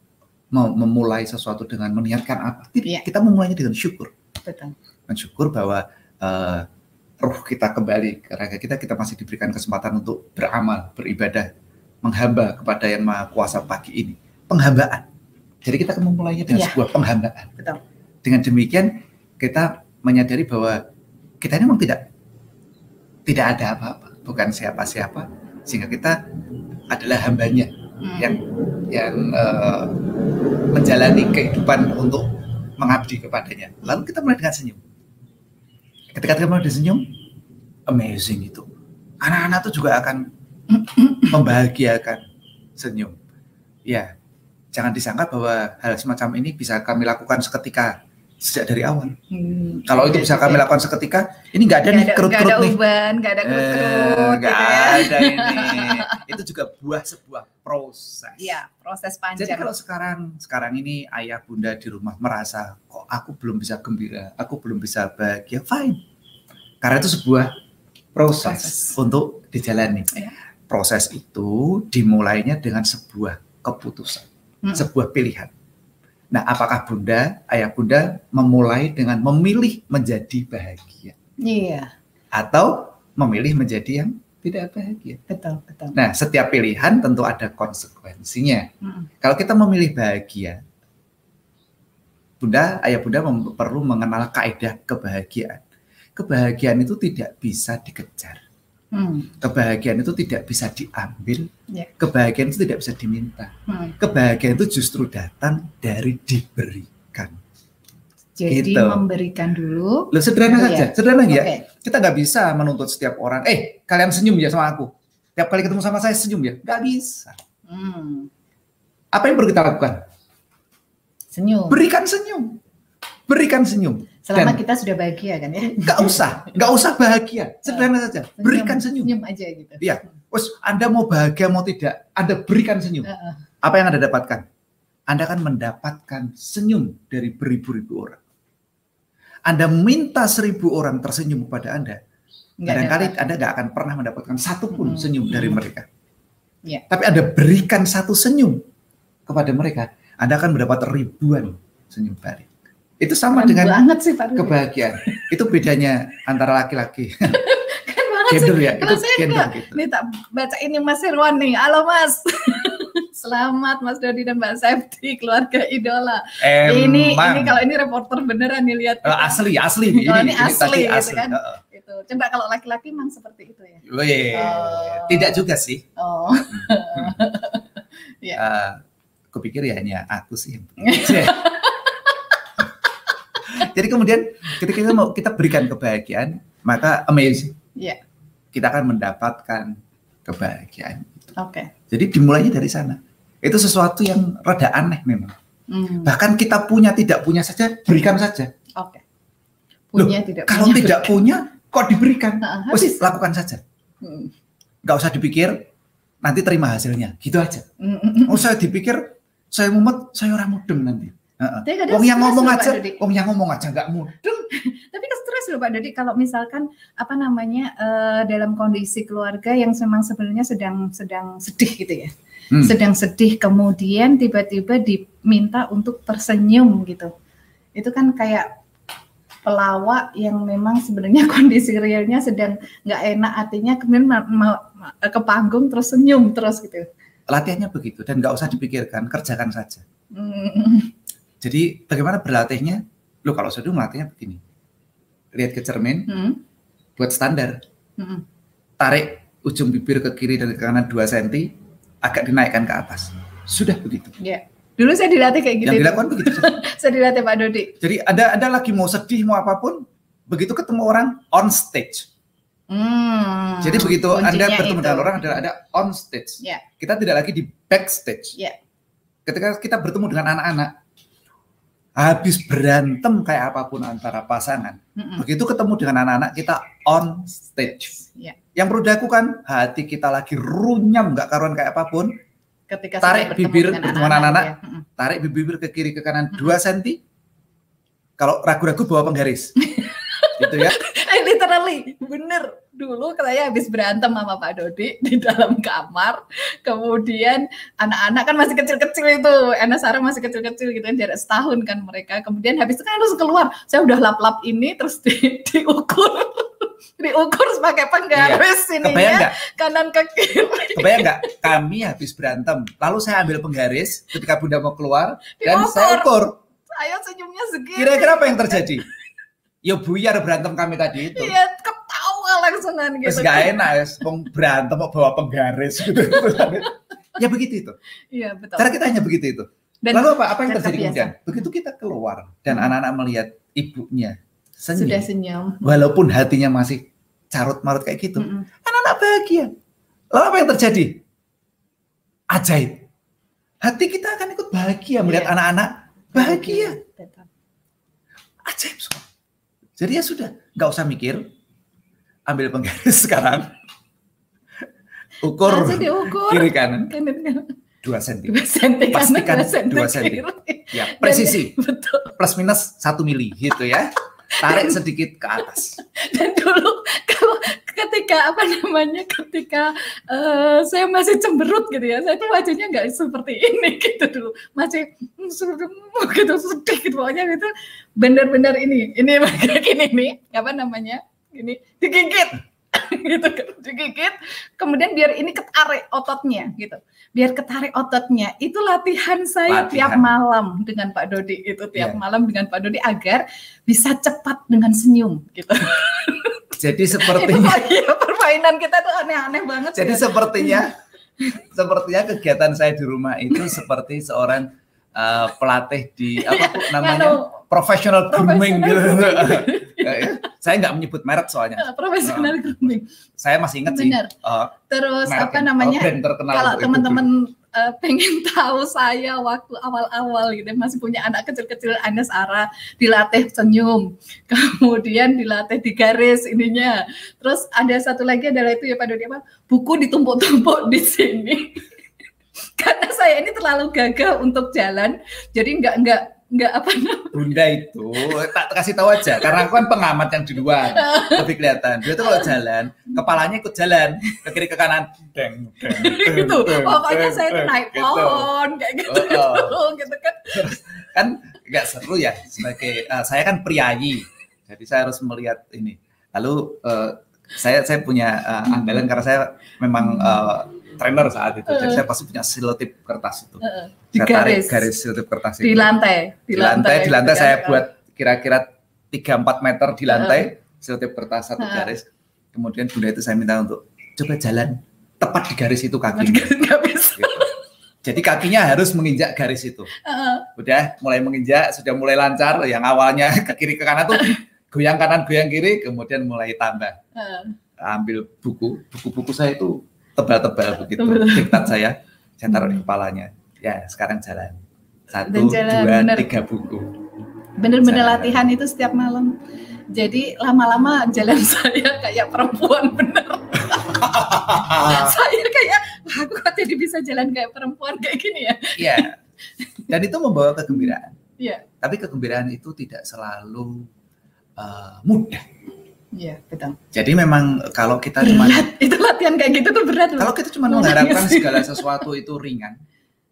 memulai sesuatu dengan meniatkan apa. Ya. Kita memulainya dengan syukur. Betul. Mensyukur bahwa uh, roh kita kembali ke raga kita, kita masih diberikan kesempatan untuk beramal, beribadah, menghamba kepada yang maha kuasa pagi ini penghambaan. Jadi kita akan memulainya dengan ya. sebuah penghambaan. Betul. Dengan demikian kita menyadari bahwa kita ini memang tidak tidak ada apa-apa, bukan siapa-siapa, sehingga kita adalah hambanya hmm. yang yang uh, menjalani kehidupan untuk mengabdi kepadanya. Lalu kita mulai dengan senyum. Ketika kita mulai dengan senyum, amazing itu. Anak-anak itu juga akan membahagiakan senyum. Ya, jangan disangka bahwa hal semacam ini bisa kami lakukan seketika sejak dari awal. Hmm, Kalau itu bisa kami lakukan seketika, ini nggak ada nih kerut-kerut nih. Nggak ada kerut-kerut. Nggak gitu ya. ada ini. itu juga buah sebuah proses. Iya, proses panjang. Jadi kalau sekarang sekarang ini ayah bunda di rumah merasa kok aku belum bisa gembira, aku belum bisa bahagia, fine. Karena itu sebuah proses, proses. untuk dijalani. Ya. Proses itu dimulainya dengan sebuah keputusan hmm. sebuah pilihan. Nah, apakah Bunda, ayah Bunda memulai dengan memilih menjadi bahagia? Iya. Atau memilih menjadi yang tidak bahagia? Betul, betul. Nah, setiap pilihan tentu ada konsekuensinya. Hmm. Kalau kita memilih bahagia, Bunda, ayah Bunda perlu mengenal kaidah kebahagiaan. Kebahagiaan itu tidak bisa dikejar. Hmm. Kebahagiaan itu tidak bisa diambil, yeah. kebahagiaan itu tidak bisa diminta. Hmm. Kebahagiaan itu justru datang dari diberikan. Jadi gitu. memberikan dulu. Loh, sederhana saja, ya? sederhana okay. ya. Kita nggak bisa menuntut setiap orang, eh kalian senyum ya sama aku. Tiap kali ketemu sama saya senyum ya, nggak bisa. Hmm. Apa yang perlu kita lakukan? Senyum. Berikan senyum. Berikan senyum. Selama Dan kita sudah bahagia kan ya? Nggak usah, nggak usah bahagia. Sederhana uh, saja. Senyum, berikan senyum. Senyum aja gitu. Iya. Terus Anda mau bahagia mau tidak, Anda berikan senyum. Uh, uh. Apa yang Anda dapatkan? Anda akan mendapatkan senyum dari beribu-ribu orang. Anda minta seribu orang tersenyum kepada Anda, kadang-kali Anda nggak akan pernah mendapatkan satu pun hmm. senyum dari mereka. Yeah. Tapi Anda berikan satu senyum kepada mereka, Anda akan mendapat ribuan senyum balik. Itu sama Keren dengan banget sih, Pak kebahagiaan. Itu bedanya antara laki-laki. kan banget gender sih. ya, itu gender gitu. Nih tak baca ini Mas Irwan nih. Halo Mas. Selamat Mas Dodi dan Mbak Septi, keluarga idola. Emang. Ini ini kalau ini reporter beneran nih lihat. Uh, asli, asli. Ini, oh, ini, ini asli, gitu asli. kan. Uh, itu. Coba kalau laki-laki memang seperti itu ya. Oh. Tidak juga sih. Oh. ya. uh, kupikir ya hanya aku sih. Jadi kemudian ketika kita mau kita berikan kebahagiaan, maka amazing. Yeah. Kita akan mendapatkan kebahagiaan. Oke. Okay. Jadi dimulainya dari sana. Itu sesuatu yang rada aneh memang. Hmm. Bahkan kita punya tidak punya saja berikan saja. Oke. Okay. Punya Loh, tidak kalau punya, tidak berikan. punya kok diberikan? Nah, lakukan saja. Hmm. Gak usah dipikir nanti terima hasilnya, gitu aja. Hmm. Oh saya dipikir saya mumet, saya orang mudeng nanti. Uh, Wong yang ngomong aja, wong yang ngomong aja nggak mudeng. Tapi stres loh Pak Dodi kalau misalkan apa namanya uh, dalam kondisi keluarga yang memang sebenarnya sedang sedang sedih gitu ya hmm. sedang sedih kemudian tiba-tiba diminta untuk tersenyum gitu itu kan kayak pelawak yang memang sebenarnya kondisi realnya sedang nggak enak artinya kemudian mau ke panggung terus senyum terus gitu latihannya begitu dan nggak usah dipikirkan kerjakan saja hmm. Jadi bagaimana berlatihnya lo kalau sedang melatihnya begini lihat ke cermin hmm. buat standar hmm. tarik ujung bibir ke kiri dan ke kanan 2 cm agak dinaikkan ke atas. Sudah begitu. Ya. Dulu saya dilatih kayak gitu. Yang dilakukan begitu. saya dilatih Pak Dodi. Jadi ada ada lagi mau sedih mau apa pun, begitu ketemu orang on stage. Hmm, Jadi begitu Anda bertemu dengan orang adalah ada on stage. Yeah. Kita tidak lagi di backstage. Yeah. Ketika kita bertemu dengan anak-anak, habis berantem kayak apa pun antara pasangan, mm -mm. begitu ketemu dengan anak-anak kita on stage. Yeah. Yang perlu dilakukan hati kita lagi runyam nggak karuan kayak apa pun. Ketika tarik bibir bertemu anak-anak, ya. tarik bibir ke kiri ke kanan dua senti. Kalau ragu-ragu bawa penggaris. gitu ya. Eh, literally, bener. Dulu saya habis berantem sama Pak Dodi di dalam kamar. Kemudian anak-anak kan masih kecil-kecil itu. Ena Sarah masih kecil-kecil gitu kan, jarak setahun kan mereka. Kemudian habis itu kan harus keluar. Saya udah lap-lap ini terus di, diukur diukur sebagai penggaris iya. ini ya kanan ke kiri. Kebayang nggak? Kami habis berantem, lalu saya ambil penggaris ketika bunda mau keluar dan saya ukur. Saya senyumnya segini. Kira-kira apa yang terjadi? Ya buyar berantem kami tadi itu. Iya, ketawa langsungan gitu. Terus gak enak ya, berantem mau bawa penggaris gitu. ya begitu itu. Iya betul. Cara kita hanya begitu itu. Dan Lalu apa? Apa yang terjadi kemudian? Begitu kita keluar dan hmm. anak-anak hmm. melihat ibunya senyum. Sudah senyum. Walaupun hatinya masih carut marut kayak gitu. Mm -mm. Anak-anak bahagia. Lalu apa yang terjadi? Ajaib. Hati kita akan ikut bahagia melihat iya. anak-anak yeah. bahagia. Ajaib semua. Jadi ya sudah, nggak usah mikir. Ambil penggaris sekarang. Ukur kiri kanan. Dua senti. Dua senti Pastikan dua senti. Ya, presisi. Betul. Plus minus satu mili gitu ya tarik sedikit ke atas. Dan dulu kalau ketika apa namanya ketika uh, saya masih cemberut gitu ya, saya tuh wajahnya nggak seperti ini gitu dulu, masih gitu sedih gitu pokoknya gitu. Benar-benar ini ini kayak gini nih apa namanya ini digigit gitu digigit kemudian biar ini ketarik ototnya gitu biar ketarik ototnya itu latihan saya latihan. tiap malam dengan Pak Dodi itu tiap yeah. malam dengan Pak Dodi agar bisa cepat dengan senyum gitu jadi sepertinya itu, ya, permainan kita tuh aneh-aneh banget jadi ya. sepertinya sepertinya kegiatan saya di rumah itu seperti seorang uh, pelatih di apa namanya professional grooming gitu. Ya, saya nggak menyebut merek soalnya. Uh, professional uh, grooming. Saya masih ingat Benar. sih. Uh, Terus apa namanya? kalau teman-teman uh, pengen tahu saya waktu awal-awal gitu masih punya anak kecil-kecil Anes Ara dilatih senyum kemudian dilatih di garis ininya terus ada satu lagi adalah itu ya Pak Dodi apa buku ditumpuk-tumpuk di sini karena saya ini terlalu gagal untuk jalan jadi nggak nggak nggak apa namanya Bunda itu tak kasih tahu aja karena aku kan pengamat yang di luar lebih kelihatan dia tuh kalau jalan kepalanya ikut jalan ke kiri ke kanan deng deng, deng gitu pokoknya deng, saya naik gitu. pohon kayak gitu oh, oh. gitu kan kan nggak seru ya sebagai uh, saya kan priayi jadi saya harus melihat ini lalu uh, saya saya punya uh, andalan karena saya memang uh, trainer saat itu. Jadi saya pasti punya selotip kertas itu. Di saya garis. tarik garis selotip kertas itu. Di lantai. Di, lantai, di lantai saya buat kira-kira 3-4 meter di lantai selotip kertas satu garis. Kemudian bunda itu saya minta untuk coba jalan tepat di garis itu kaki. Gitu. Jadi kakinya harus menginjak garis itu. Udah mulai menginjak, sudah mulai lancar. Yang awalnya ke kiri ke kanan tuh goyang kanan goyang kiri, kemudian mulai tambah. Ambil buku, buku-buku saya itu tebal-tebal begitu. Diktat saya saya taruh di kepalanya. Ya sekarang jalan. Satu jalan, dua bener. tiga buku. Bener-bener latihan itu setiap malam. Jadi lama-lama jalan saya kayak perempuan bener saya kayak aku kok jadi bisa jalan kayak perempuan kayak gini ya? Iya. Dan itu membawa kegembiraan. Iya. Tapi kegembiraan itu tidak selalu uh, mudah Iya, betul. Jadi memang kalau kita cuma itu latihan kayak gitu tuh berat. Kalau kita cuma mengharapkan segala sesuatu itu ringan,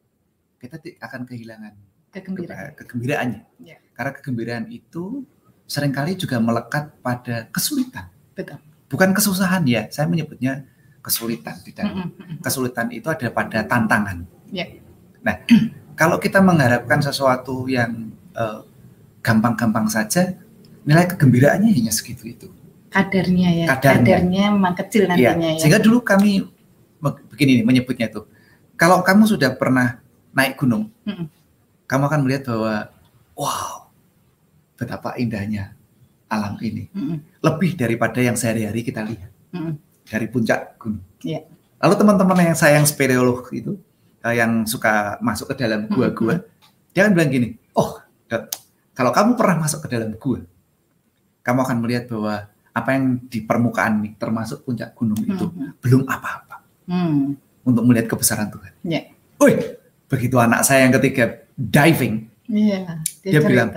kita akan kehilangan kegembiraan. kegembiraannya. Ya. Karena kegembiraan itu sering kali juga melekat pada kesulitan. Betul. Bukan kesusahan ya, saya menyebutnya kesulitan tidak. Kesulitan itu ada pada tantangan. Ya. Nah, kalau kita mengharapkan sesuatu yang eh, gampang-gampang uh, saja, nilai kegembiraannya hanya segitu itu kadarnya ya. Kadarnya, kadarnya memang kecil iya. nantinya ya, ya. sehingga dulu kami begini nih menyebutnya itu. Kalau kamu sudah pernah naik gunung mm kamu akan melihat bahwa wow betapa indahnya alam ini. Mm lebih daripada yang sehari-hari kita lihat. Mm dari puncak gunung. Yeah. lalu teman-teman yang sayang speleolog itu eh, yang suka masuk ke dalam gua-gua mm dia akan bilang gini oh kalau kamu pernah masuk ke dalam gua kamu akan melihat bahwa apa yang di permukaan nih termasuk puncak gunung itu hmm. belum apa-apa hmm. untuk melihat kebesaran Tuhan. Yeah. Wih, begitu anak saya yang ketiga diving, yeah, dia, dia bilang,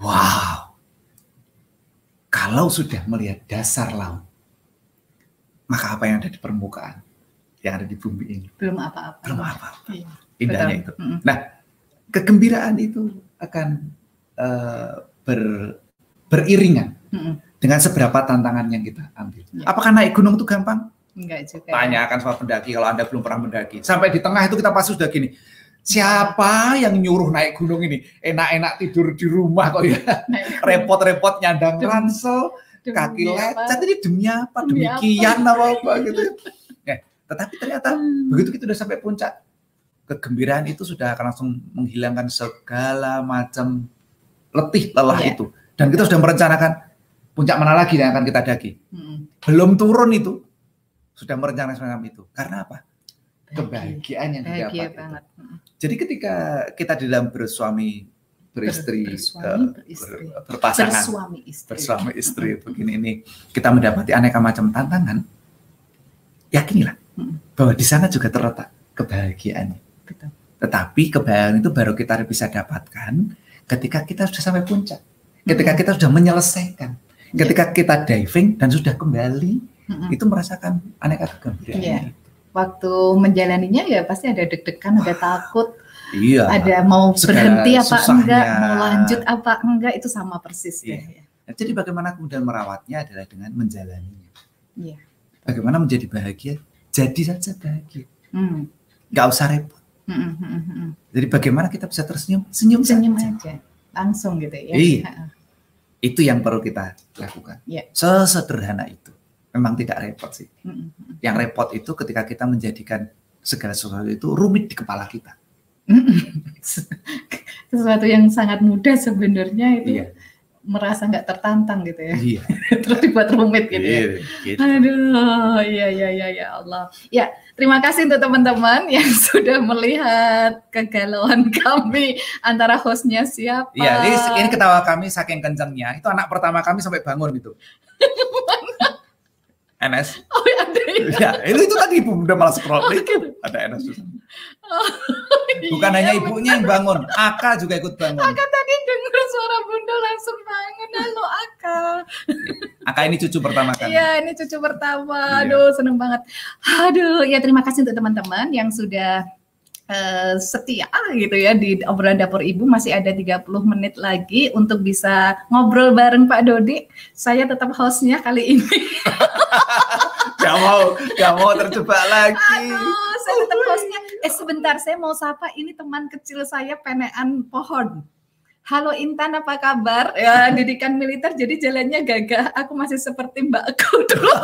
wow, kalau sudah melihat dasar laut, maka apa yang ada di permukaan, yang ada di bumi ini belum apa-apa. Belum apa-apa. Iya, Indahnya betul. itu. Hmm. Nah, kegembiraan itu akan uh, ber, beriringan. Hmm dengan seberapa tantangan yang kita ambil. Ya. Apakah naik gunung itu gampang? Enggak juga. Tanyakan sama pendaki kalau Anda belum pernah mendaki. Sampai di tengah itu kita pasti sudah gini. Siapa yang nyuruh naik gunung ini? Enak-enak tidur di rumah kok ya. Repot-repot nyandang ransel, kaki lecet ini demi apa? Demi Demikian apa apa gitu. Ya, tetapi ternyata hmm. begitu kita sudah sampai puncak, kegembiraan itu sudah akan langsung menghilangkan segala macam letih lelah ya. itu. Dan kita sudah merencanakan puncak mana lagi yang akan kita daki. Hmm. Belum turun itu sudah merencanakan semacam itu. Karena apa? Kebahagiaan yang didapat. Banget. Jadi ketika kita di dalam bersuami beristri, bersuami, beristri. Ber, berpasangan, bersuami istri, bersuami istri begini ini kita mendapati aneka macam tantangan, yakinilah hmm. bahwa di sana juga terletak kebahagiaan. Betul. Tetapi kebahagiaan itu baru kita bisa dapatkan ketika kita sudah sampai puncak, ketika kita sudah menyelesaikan Ketika kita diving dan sudah kembali, mm-hmm. itu merasakan aneka kegembiraan. Yeah. Waktu menjalaninya ya pasti ada deg-degan, ada takut, iya. ada mau berhenti apa susahnya. enggak, mau lanjut apa enggak itu sama persis iya. ya. Nah, jadi bagaimana kemudian merawatnya adalah dengan menjalaninya. Iya. Bagaimana menjadi bahagia? Jadi saja bahagia. Hmm. Gak usah repot. Hmm, hmm, hmm, hmm. Jadi bagaimana kita bisa tersenyum? Senyum, senyum saja. aja. Langsung gitu ya. Iya. Itu yang perlu kita lakukan. Yeah. Sesederhana itu. Memang tidak repot sih. Mm-hmm. Yang repot itu ketika kita menjadikan segala sesuatu itu rumit di kepala kita. Mm-hmm. sesuatu yang sangat mudah sebenarnya itu iya merasa nggak tertantang gitu ya. Iya. Terus dibuat rumit gitu ya. Iya, gitu. Aduh, iya iya iya ya Allah. Ya, terima kasih untuk teman-teman yang sudah melihat kegalauan kami antara hostnya siapa. Iya, ini, ini ketawa kami saking kencangnya. Itu anak pertama kami sampai bangun gitu. NS. Oh ya ada ya. ya itu, itu tadi ibu udah malah scroll oh, gitu. ada NS. Oh, Bukan iya, hanya ibunya yang bangun, Aka juga ikut bangun. Aka tadi dengar suara bunda langsung bangun, halo Aka. Aka ini cucu pertama kan? Iya ini cucu pertama, iya. aduh seneng banget. Aduh ya terima kasih untuk teman-teman yang sudah uh, setia gitu ya di obrolan dapur ibu masih ada 30 menit lagi untuk bisa ngobrol bareng Pak Dodi. Saya tetap hostnya kali ini. gak mau, gak mau terjebak lagi. Aduh, saya tetap hostnya. Eh sebentar, saya mau sapa ini teman kecil saya penean pohon. Halo Intan, apa kabar? Ya, didikan militer jadi jalannya gagah. Aku masih seperti mbakku dulu.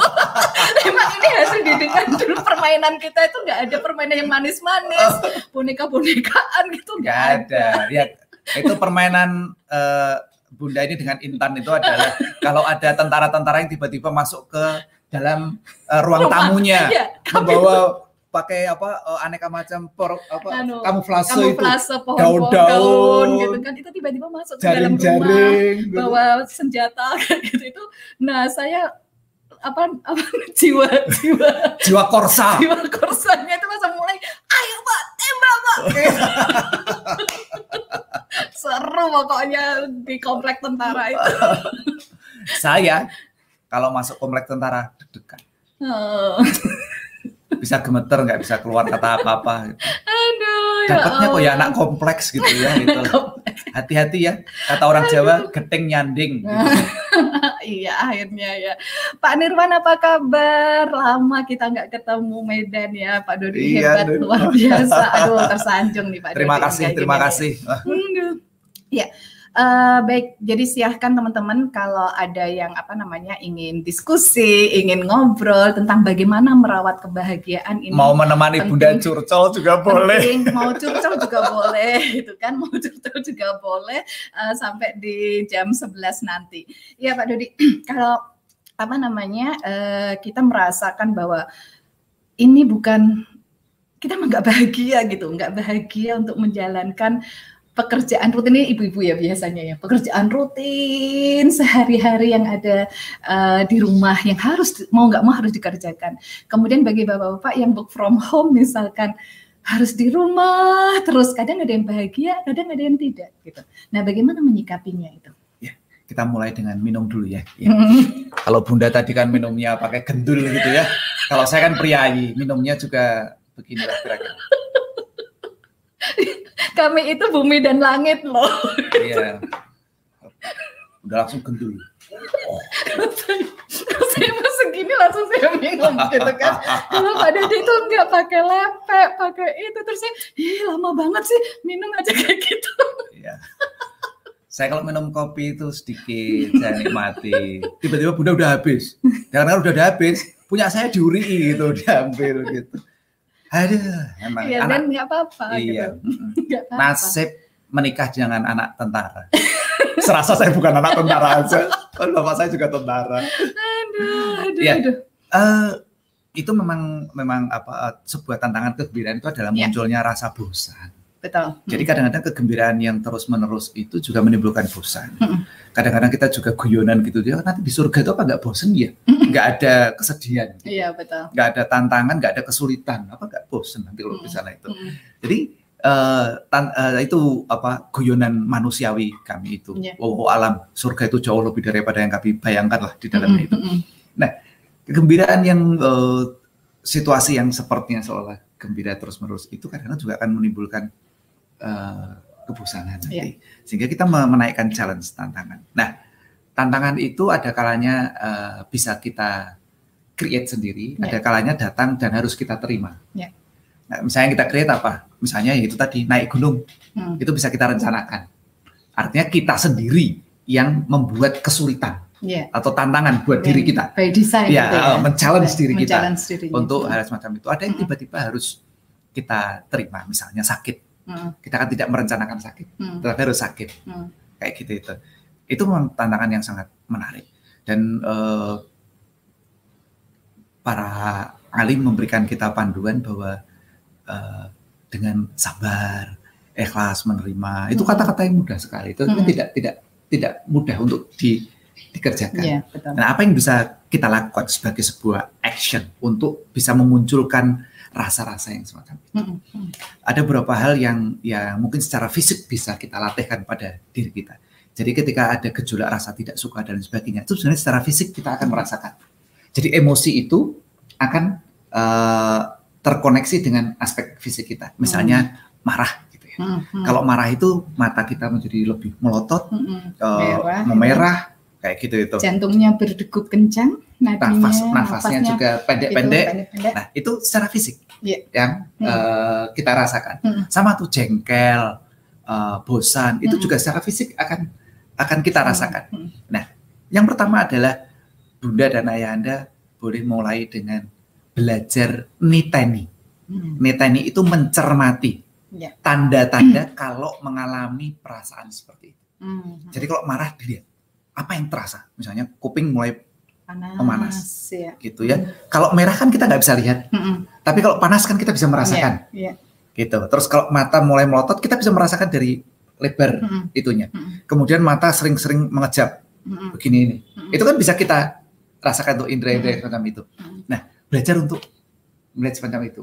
Emang ini hasil didikan dulu permainan kita itu nggak ada permainan yang manis-manis, boneka-bonekaan gitu nggak ada. ada. Ya, itu permainan uh, Bunda ini dengan Intan itu adalah kalau ada tentara-tentara yang tiba-tiba masuk ke dalam uh, ruang Rumah, tamunya, ya, membawa pakai apa uh, aneka macam por, apa anu, kamuflase, kamuflase itu daun-daun. gitu kan. Itu tiba-tiba masuk ke dalam rumah gitu. bawa senjata gitu. Itu nah saya apa apa jiwa jiwa. Jiwa korsa. Jiwa korsanya itu langsung mulai ayo pak tembak pak seru pokoknya di komplek tentara itu. Saya kalau masuk komplek tentara deg-degan. Oh bisa gemeter nggak bisa keluar kata apa-apa gitu. Aduh, ya dapatnya kok ya anak kompleks gitu ya gitu. Hati-hati ya kata orang Jawa geteng nyanding. Gitu. iya akhirnya ya. Pak Nirwan apa kabar? Lama kita nggak ketemu Medan ya Pak Dodi iya, hebat luar biasa. Aduh tersanjung nih Pak Terima Dodi. kasih, terima kasih. Ya. Uh, baik, jadi silahkan teman-teman kalau ada yang apa namanya ingin diskusi, ingin ngobrol tentang bagaimana merawat kebahagiaan ini. Mau menemani penting, Bunda Curcol juga boleh. mau curcol juga boleh, itu kan. Mau curcol juga boleh uh, sampai di jam 11 nanti. Iya Pak Dodi, kalau apa namanya uh, kita merasakan bahwa ini bukan kita nggak bahagia gitu, nggak bahagia untuk menjalankan pekerjaan rutin ini ibu-ibu ya biasanya ya pekerjaan rutin sehari-hari yang ada uh, di rumah yang harus mau nggak mau harus dikerjakan. Kemudian bagi bapak-bapak yang work from home misalkan harus di rumah terus kadang ada yang bahagia kadang ada yang tidak gitu. Nah bagaimana menyikapinya itu? Ya kita mulai dengan minum dulu ya, ya. kalau bunda tadi kan minumnya pakai gendul gitu ya. Kalau saya kan priayi minumnya juga beginilah kira-kira Kami itu bumi dan langit loh. Iya. Udah langsung gendul. Oh. saya segini langsung saya minum gitu kan. Kalau pada dia itu nggak pakai lepek, pakai itu terus saya, ih lama banget sih minum aja kayak gitu. Iya. Saya kalau minum kopi itu sedikit saya nikmati. Tiba-tiba bunda udah habis. Karena udah udah habis, punya saya diuri gitu, diambil gitu. Aduh, emang ya, anak, dan nggak apa-apa. Iya. Gitu. apa -apa. Nasib menikah dengan anak tentara. Serasa saya bukan anak tentara aja. Bapak saya juga tentara. Aduh, aduh, ya. aduh. Uh, itu memang memang apa sebuah tantangan kegembiraan itu adalah ya. munculnya rasa bosan. Betul. Jadi kadang-kadang kegembiraan yang terus-menerus itu juga menimbulkan bosan. Kadang-kadang kita juga guyonan gitu, dia nanti di surga itu apa nggak bosan ya? Nggak ada kesedihan. Iya betul. Nggak ada tantangan, nggak ada kesulitan, apa nggak bosan nanti kalau di sana itu. Jadi uh, tan uh, itu apa guyonan manusiawi kami itu. Yeah. Wow, alam surga itu jauh lebih daripada yang kami bayangkan lah di dalamnya itu. Nah, kegembiraan yang uh, situasi yang sepertinya seolah gembira terus-menerus itu kadang-kadang juga akan menimbulkan uh, kebosanan nanti. Yeah. Sehingga kita menaikkan challenge tantangan. Nah, tantangan itu ada kalanya uh, bisa kita create sendiri, yeah. ada kalanya datang dan harus kita terima. Yeah. Nah, misalnya kita create apa? Misalnya itu tadi naik gunung, hmm. itu bisa kita rencanakan. Artinya kita sendiri yang membuat kesulitan yeah. atau tantangan buat yeah. diri kita. By design. Ya, gitu ya. men-challenge diri kita untuk hal semacam itu. Ada yang tiba-tiba harus kita terima, misalnya sakit Hmm. Kita kan tidak merencanakan sakit, hmm. tetapi harus sakit. Hmm. Kayak gitu itu. Itu tantangan yang sangat menarik. Dan uh, para alim memberikan kita panduan bahwa uh, dengan sabar, ikhlas menerima, itu hmm. kata-kata yang mudah sekali. Itu hmm. tidak tidak tidak mudah untuk di dikerjakan. Ya, betul. Nah, apa yang bisa kita lakukan sebagai sebuah action untuk bisa memunculkan rasa-rasa yang semacam itu? Mm -hmm. Ada beberapa hal yang yang mungkin secara fisik bisa kita latihkan pada diri kita. Jadi ketika ada gejolak rasa tidak suka dan sebagainya, itu sebenarnya secara fisik kita akan merasakan. Jadi emosi itu akan uh, terkoneksi dengan aspek fisik kita. Misalnya mm. marah gitu ya. -hmm. Kalau marah itu mata kita menjadi lebih melotot, mm -hmm. uh, memerah, kayak gitu itu. Jantungnya berdegup kencang, nadinya, nafas nafasnya juga pendek-pendek. Gitu, nah itu secara fisik yeah. yang hmm. uh, kita rasakan. Hmm. Sama tuh jengkel, uh, bosan, hmm. itu juga secara fisik akan akan kita hmm. rasakan. Hmm. Nah yang pertama adalah bunda dan ayah anda boleh mulai dengan belajar niteni. Hmm. Niteni itu mencermati ya. tanda-tanda yeah. kalau mengalami perasaan seperti itu. Hmm. Jadi kalau marah dilihat apa yang terasa? Misalnya kuping mulai panas, memanas, ya. gitu ya. Hmm. Kalau merah kan kita nggak bisa lihat, hmm. tapi kalau panas kan kita bisa merasakan, yeah, yeah. gitu. Terus kalau mata mulai melotot, kita bisa merasakan dari lebar hmm. itunya. Hmm. Kemudian mata sering-sering mengejap, hmm. begini ini, hmm. itu kan bisa kita rasakan tuh indera-indera hmm. semacam itu. Hmm. Nah, belajar untuk melihat semacam itu.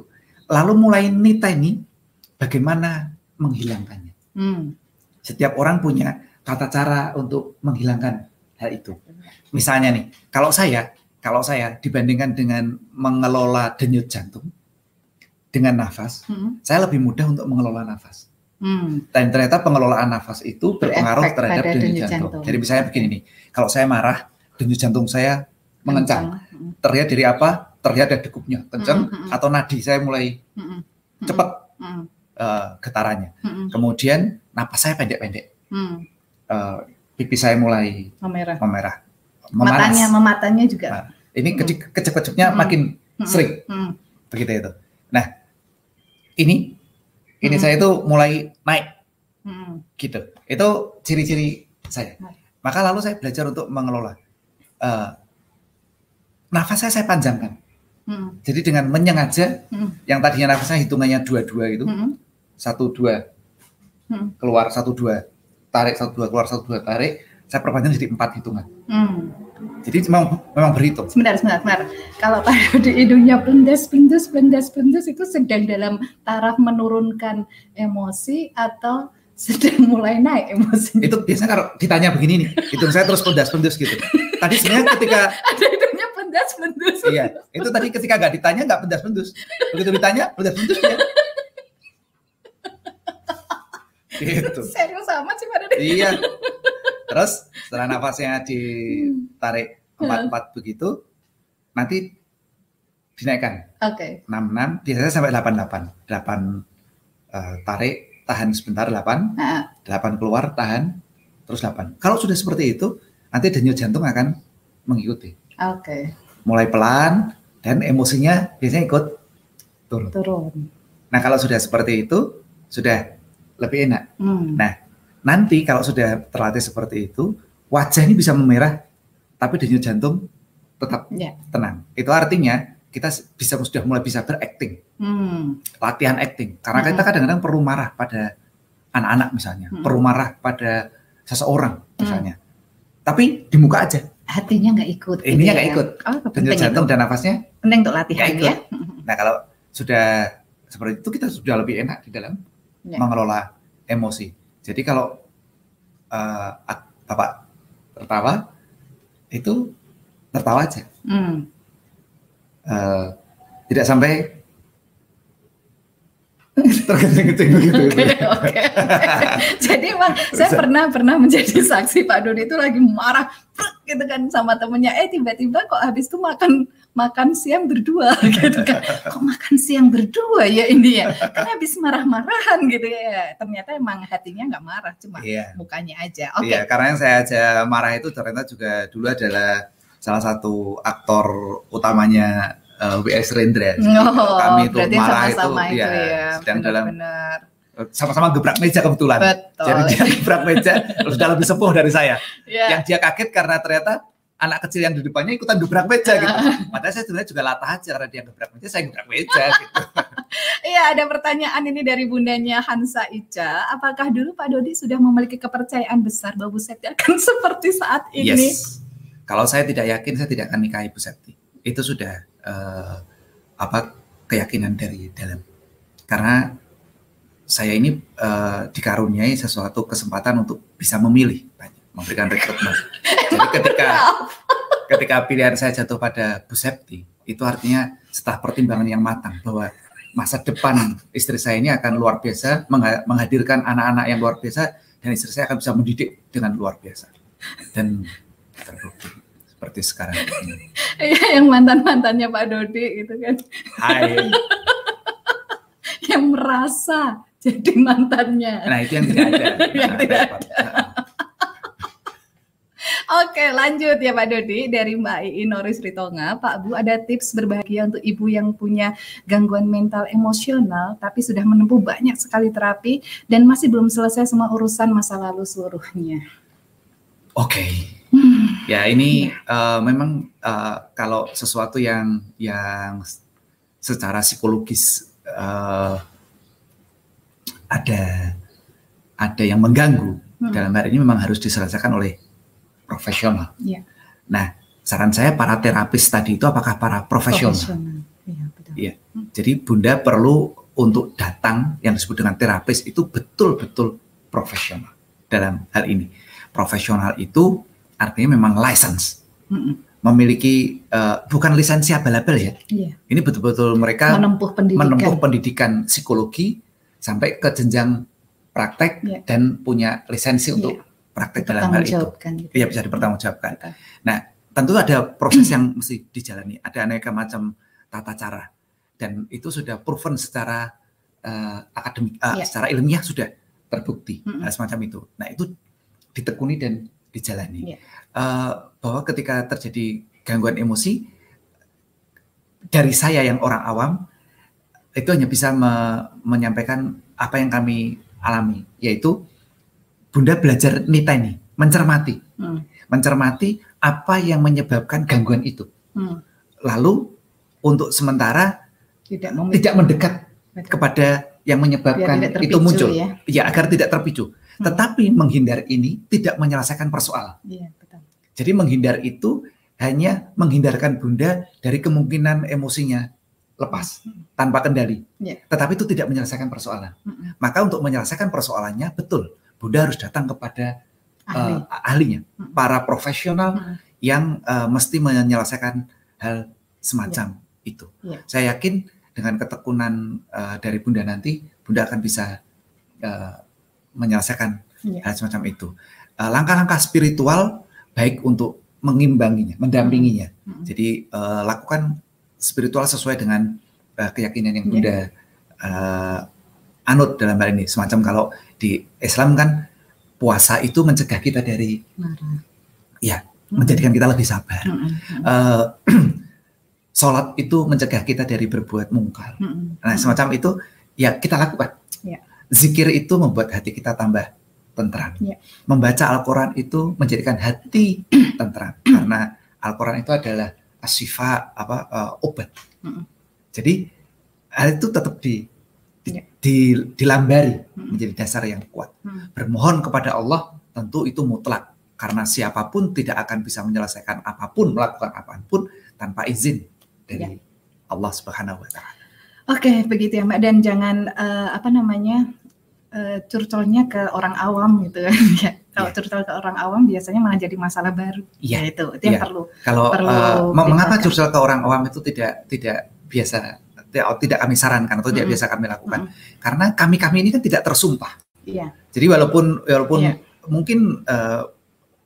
Lalu mulai nita ini bagaimana menghilangkannya. Hmm. Setiap orang punya tata cara untuk menghilangkan hal itu. Misalnya nih, kalau saya, kalau saya dibandingkan dengan mengelola denyut jantung dengan nafas, hmm. saya lebih mudah untuk mengelola nafas. Hmm. Dan ternyata pengelolaan nafas itu berpengaruh terhadap denyut, denyut jantung. jantung. Jadi misalnya begini nih, kalau saya marah, denyut jantung saya mengencang. Hmm. Terlihat dari apa? Terlihat dari dekupnya kencang hmm, hmm, hmm. atau nadi saya mulai hmm. cepat hmm. uh, getarannya. Hmm. Kemudian napas saya pendek-pendek. Hmm uh, pipi saya mulai memerah. memerah. Memanas. Matanya, mematanya juga. Nah, ini hmm. kecep-kecepnya hmm. makin hmm. sering. Hmm. Begitu itu. Nah, ini ini hmm. saya itu mulai naik. Hmm. Gitu. Itu ciri-ciri saya. Maka lalu saya belajar untuk mengelola. Uh, nafas saya saya panjangkan. Hmm. Jadi dengan menyengaja, hmm. yang tadinya nafasnya hitungannya dua-dua itu, hmm. satu dua, hmm. keluar satu dua, tarik satu dua keluar satu dua tarik saya perpanjang jadi empat hitungan. Hmm. Jadi memang memang berhitung. Sebentar, sebentar, sebentar. Kalau pada di hidungnya pendas, pendas, pendas, pendas itu sedang dalam taraf menurunkan emosi atau sedang mulai naik emosi. Itu biasanya kalau ditanya begini nih, hidung saya terus pendas, pendas gitu. Tadi sebenarnya ketika ada hidungnya pendas, pendas. Iya, itu tadi ketika nggak ditanya nggak pendas, pendas. Begitu ditanya pendas, pendas ya. Gitu. Serius amat sih pada Iya. Terus setelah nafasnya ditarik empat-empat begitu, nanti dinaikkan. Oke. Enam enam, biasanya sampai delapan delapan. Delapan uh, tarik, tahan sebentar delapan, delapan keluar, tahan, terus delapan. Kalau sudah seperti itu, nanti denyut jantung akan mengikuti. Oke. Okay. Mulai pelan dan emosinya biasanya ikut turun. Turun. Nah kalau sudah seperti itu, sudah lebih enak. Hmm. Nah, nanti kalau sudah terlatih seperti itu, wajah ini bisa memerah, tapi denyut jantung tetap yeah. tenang. Itu artinya kita bisa sudah mulai bisa berakting, hmm. latihan acting. Karena hmm. kita kadang-kadang perlu marah pada anak-anak misalnya, hmm. perlu marah pada seseorang hmm. misalnya. Hmm. Tapi di muka aja. Hatinya nggak ikut. Ini gitu nggak ya. ikut. Oh, denyut jantung itu. dan nafasnya. Penting untuk latihan ya. Nah kalau sudah seperti itu kita sudah lebih enak di dalam ya. mengelola emosi. Jadi kalau uh, bapak tertawa itu tertawa aja, hmm. uh, tidak sampai terkencing-kencing. Oke, okay. Okay. Jadi emang saya pernah pernah menjadi saksi Pak Doni itu lagi marah gitu kan sama temennya. Eh tiba-tiba kok habis itu makan makan siang berdua gitu kan. Kok makan siang berdua ya ini ya? Kan habis marah-marahan gitu ya. Ternyata emang hatinya nggak marah, cuma yeah. mukanya aja. Oke. Okay. Iya, karena yang saya aja marah itu ternyata juga dulu adalah salah satu aktor utamanya uh, eh, WS Rendra. Oh, Kami itu marah sama itu, itu ya, ya sedang dalam sama-sama gebrak meja kebetulan. Betul. Jadi dia gebrak meja sudah lebih sepuh dari saya. Yeah. Yang dia kaget karena ternyata anak kecil yang di depannya ikutan gebrak meja gitu. Padahal saya sebenarnya juga latah aja karena dia gebrak meja, saya gebrak meja gitu. Iya, ada pertanyaan ini dari bundanya Hansa Ica. Apakah dulu Pak Dodi sudah memiliki kepercayaan besar bahwa Bu Septi akan seperti saat ini? Yes. Kalau saya tidak yakin, saya tidak akan nikahi Bu Septi. Itu sudah uh, apa keyakinan dari dalam. Karena saya ini uh, dikaruniai sesuatu kesempatan untuk bisa memilih memberikan rekrutmen. Jadi ketika ketika pilihan saya jatuh pada Bu Septi, itu artinya setelah pertimbangan yang matang bahwa masa depan istri saya ini akan luar biasa, menghadirkan anak-anak yang luar biasa, dan istri saya akan bisa mendidik dengan luar biasa. Dan terbukti seperti sekarang ini. Iya, yang mantan-mantannya Pak Dodi gitu kan. Hai. yang merasa jadi mantannya. Nah, itu yang tidak ada. yang nah, tidak ada. Oke, lanjut ya Pak Dodi dari Mbak Ii Noris Ritonga. Pak Bu, ada tips berbahagia untuk ibu yang punya gangguan mental emosional tapi sudah menempuh banyak sekali terapi dan masih belum selesai semua urusan masa lalu seluruhnya. Oke. Okay. Hmm. Ya, ini ya. Uh, memang uh, kalau sesuatu yang yang secara psikologis uh, ada ada yang mengganggu hmm. dalam hal ini memang harus diselesaikan oleh profesional. Ya. Nah, saran saya para terapis tadi itu apakah para profesional? Profesional. Iya, betul. Ya. Jadi Bunda perlu untuk datang yang disebut dengan terapis itu betul-betul profesional dalam hal ini. Profesional itu artinya memang license. Hmm. Memiliki uh, bukan lisensi abal-abal ya. Iya. Ini betul-betul mereka menempuh pendidikan. menempuh pendidikan psikologi sampai ke jenjang praktek yeah. dan punya lisensi yeah. untuk praktek dalam hal itu. Gitu. Iya bisa dipertanggungjawabkan. Betul. Nah tentu ada proses yang mesti dijalani, ada aneka macam tata cara dan itu sudah proven secara uh, akademik, uh, yeah. secara ilmiah sudah terbukti mm -hmm. semacam itu. Nah itu ditekuni dan dijalani. Yeah. Iya. Uh, bahwa ketika terjadi gangguan emosi dari saya yang orang awam itu hanya bisa me menyampaikan apa yang kami alami, yaitu Bunda belajar nita ini, mencermati, hmm. mencermati apa yang menyebabkan gangguan itu. Hmm. Lalu untuk sementara tidak, tidak mendekat Betul. kepada yang menyebabkan terpicu, itu muncul, ya. ya agar tidak terpicu. Hmm. Tetapi menghindar ini tidak menyelesaikan persoalan. Ya, betul. Jadi menghindar itu hanya menghindarkan bunda dari kemungkinan emosinya lepas hmm. tanpa kendali. Ya. Tetapi itu tidak menyelesaikan persoalan. Hmm. Maka untuk menyelesaikan persoalannya betul Bunda harus datang kepada Ahli. uh, ahlinya, hmm. para profesional hmm. yang uh, mesti menyelesaikan hal semacam ya. itu. Ya. Saya yakin dengan ketekunan uh, dari Bunda nanti, Bunda akan bisa uh, menyelesaikan ya. hal semacam itu. Langkah-langkah uh, spiritual baik untuk mengimbanginya, mendampinginya. Hmm. Jadi uh, lakukan spiritual sesuai dengan uh, keyakinan yang Bunda ya. uh, anut dalam hal ini. Semacam kalau di Islam kan puasa itu mencegah kita dari marah. Ya, hmm. menjadikan kita lebih sabar. Hmm. Uh, sholat itu mencegah kita dari berbuat mungkar. Hmm. Nah, semacam itu ya kita lakukan. Ya. Zikir itu membuat hati kita tambah tentram. Ya. Membaca Al-Quran itu menjadikan hati tentram karena Al-Quran itu adalah asyifa apa uh, obat. Hmm. Jadi hal itu tetap di di, di, dilambari hmm. menjadi dasar yang kuat. Hmm. Bermohon kepada Allah tentu itu mutlak karena siapa pun tidak akan bisa menyelesaikan apa pun melakukan apa pun tanpa izin dari ya. Allah Subhanahu wa taala. Oke, begitu ya Mbak dan jangan uh, apa namanya uh, curcolnya ke orang awam gitu kan ya. Kalau yeah. curcol ke orang awam biasanya malah jadi masalah baru. Iya, yeah. itu itu yeah. yang perlu. Kalau perlu uh, mengapa curcol ke orang awam itu tidak tidak biasa tidak kami sarankan atau tidak hmm. biasa kami lakukan hmm. karena kami kami ini kan tidak tersumpah. Iya. Jadi walaupun walaupun yeah. mungkin uh,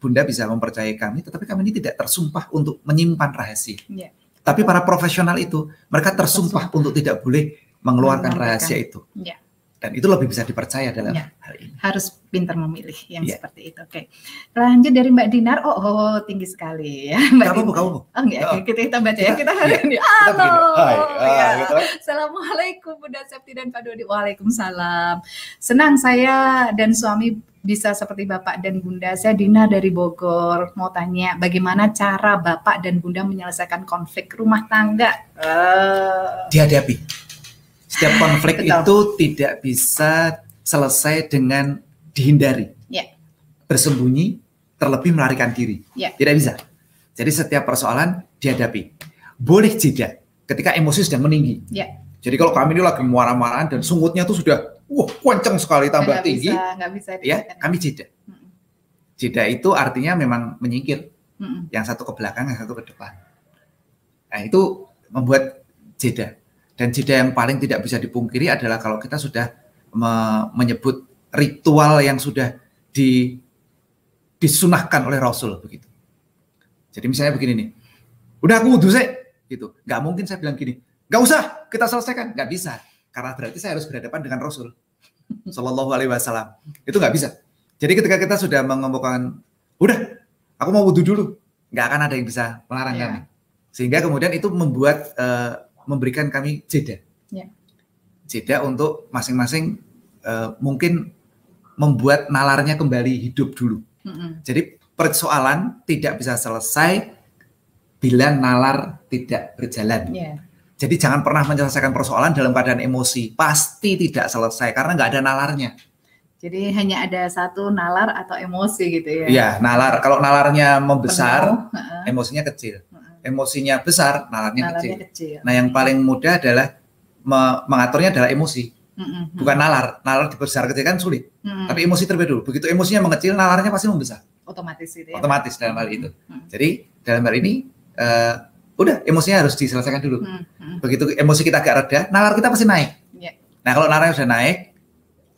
Bunda bisa mempercayai kami, tetapi kami ini tidak tersumpah untuk menyimpan rahasia. Yeah. Tapi para profesional itu mereka tersumpah, tersumpah. untuk tidak boleh mengeluarkan rahasia itu. Yeah. Dan itu lebih bisa dipercaya dalam ya, hal ini. Harus pintar memilih yang ya. seperti itu. Oke. Lanjut dari Mbak Dinar. Oh, oh, oh tinggi sekali ya. Mbak kamu, Dinar. kamu. Oh enggak, oh. kita kita baca ya kita hari ini. Halo. Hai. Ah, ya. gitu. Assalamualaikum Bunda Septi dan Pak Dodi. Waalaikumsalam. Senang saya dan suami bisa seperti Bapak dan Bunda. Saya Dina dari Bogor. Mau tanya, bagaimana cara Bapak dan Bunda menyelesaikan konflik rumah tangga? Uh... Dihadapi setiap konflik itu tidak bisa selesai dengan dihindari. Yeah. Bersembunyi, terlebih melarikan diri. Yeah. Tidak bisa. Jadi setiap persoalan dihadapi. Boleh jeda ketika emosi sedang meninggi. Yeah. Jadi kalau kami ini lagi marah-marahan dan sungutnya tuh sudah wah kencang sekali tambah gak tinggi, bisa, bisa ya kami jeda. Jeda itu artinya memang menyingkir. Mm Yang satu ke belakang, yang satu ke depan. Nah itu membuat jeda. Dan jeda yang paling tidak bisa dipungkiri adalah kalau kita sudah me menyebut ritual yang sudah di, disunahkan oleh Rasul begitu. Jadi misalnya begini nih, udah aku wudhu sih, gitu. Gak mungkin saya bilang gini, gak usah kita selesaikan, gak bisa. Karena berarti saya harus berhadapan dengan Rasul. Shallallahu Alaihi Wasallam. Itu gak bisa. Jadi ketika kita sudah mengemukakan, udah, aku mau wudhu dulu, nggak akan ada yang bisa melarang yeah. kami. Sehingga kemudian itu membuat uh, memberikan kami jeda. Ya. Jeda untuk masing-masing uh, mungkin membuat nalarnya kembali hidup dulu. Mm -hmm. Jadi persoalan tidak bisa selesai bila nalar tidak berjalan. Yeah. Jadi jangan pernah menyelesaikan persoalan dalam keadaan emosi. Pasti tidak selesai karena nggak ada nalarnya. Jadi hanya ada satu nalar atau emosi gitu ya? Iya, nalar. Kalau nalarnya membesar, Penuh. emosinya kecil emosinya besar, nalarnya, nalarnya kecil. kecil. Nah, yang paling mudah adalah me mengaturnya adalah emosi. Mm-hmm. Bukan nalar. Nalar dibesar kecil kan sulit. Mm-hmm. Tapi emosi terlebih dulu. Begitu emosinya mengecil, nalarnya pasti membesar. Otomatis itu ya. Otomatis dalam hal itu. Mm-hmm. Jadi dalam hal ini uh, udah emosinya harus diselesaikan dulu. Mm-hmm. Begitu emosi kita agak reda, nalar kita pasti naik. Yeah. Nah, kalau nalarnya sudah naik,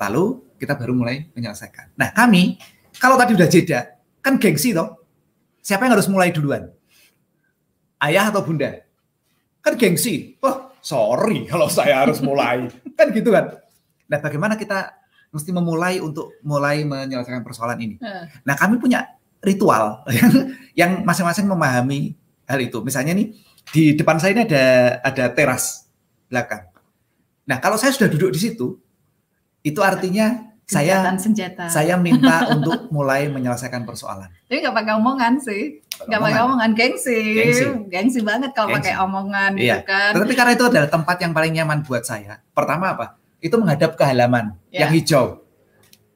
lalu kita baru mulai menyelesaikan. Nah, kami kalau tadi udah jeda, kan gengsi toh. Siapa yang harus mulai duluan? Ayah atau bunda? Kan gengsi. Oh, sorry kalau saya harus mulai. kan gitu kan. Nah, bagaimana kita mesti memulai untuk mulai menyelesaikan persoalan ini? Nah, kami punya ritual yang yang masing-masing memahami hal itu. Misalnya nih di depan saya ini ada ada teras belakang. Nah, kalau saya sudah duduk di situ, itu artinya saya senjata. saya minta untuk mulai menyelesaikan persoalan. Tapi nggak pakai omongan sih. Gak pakai omongan gengsi. gengsi, gengsi banget kalau pakai omongan iya. gitu kan. Tetapi karena itu adalah tempat yang paling nyaman buat saya. Pertama apa? Itu menghadap ke halaman yeah. yang hijau.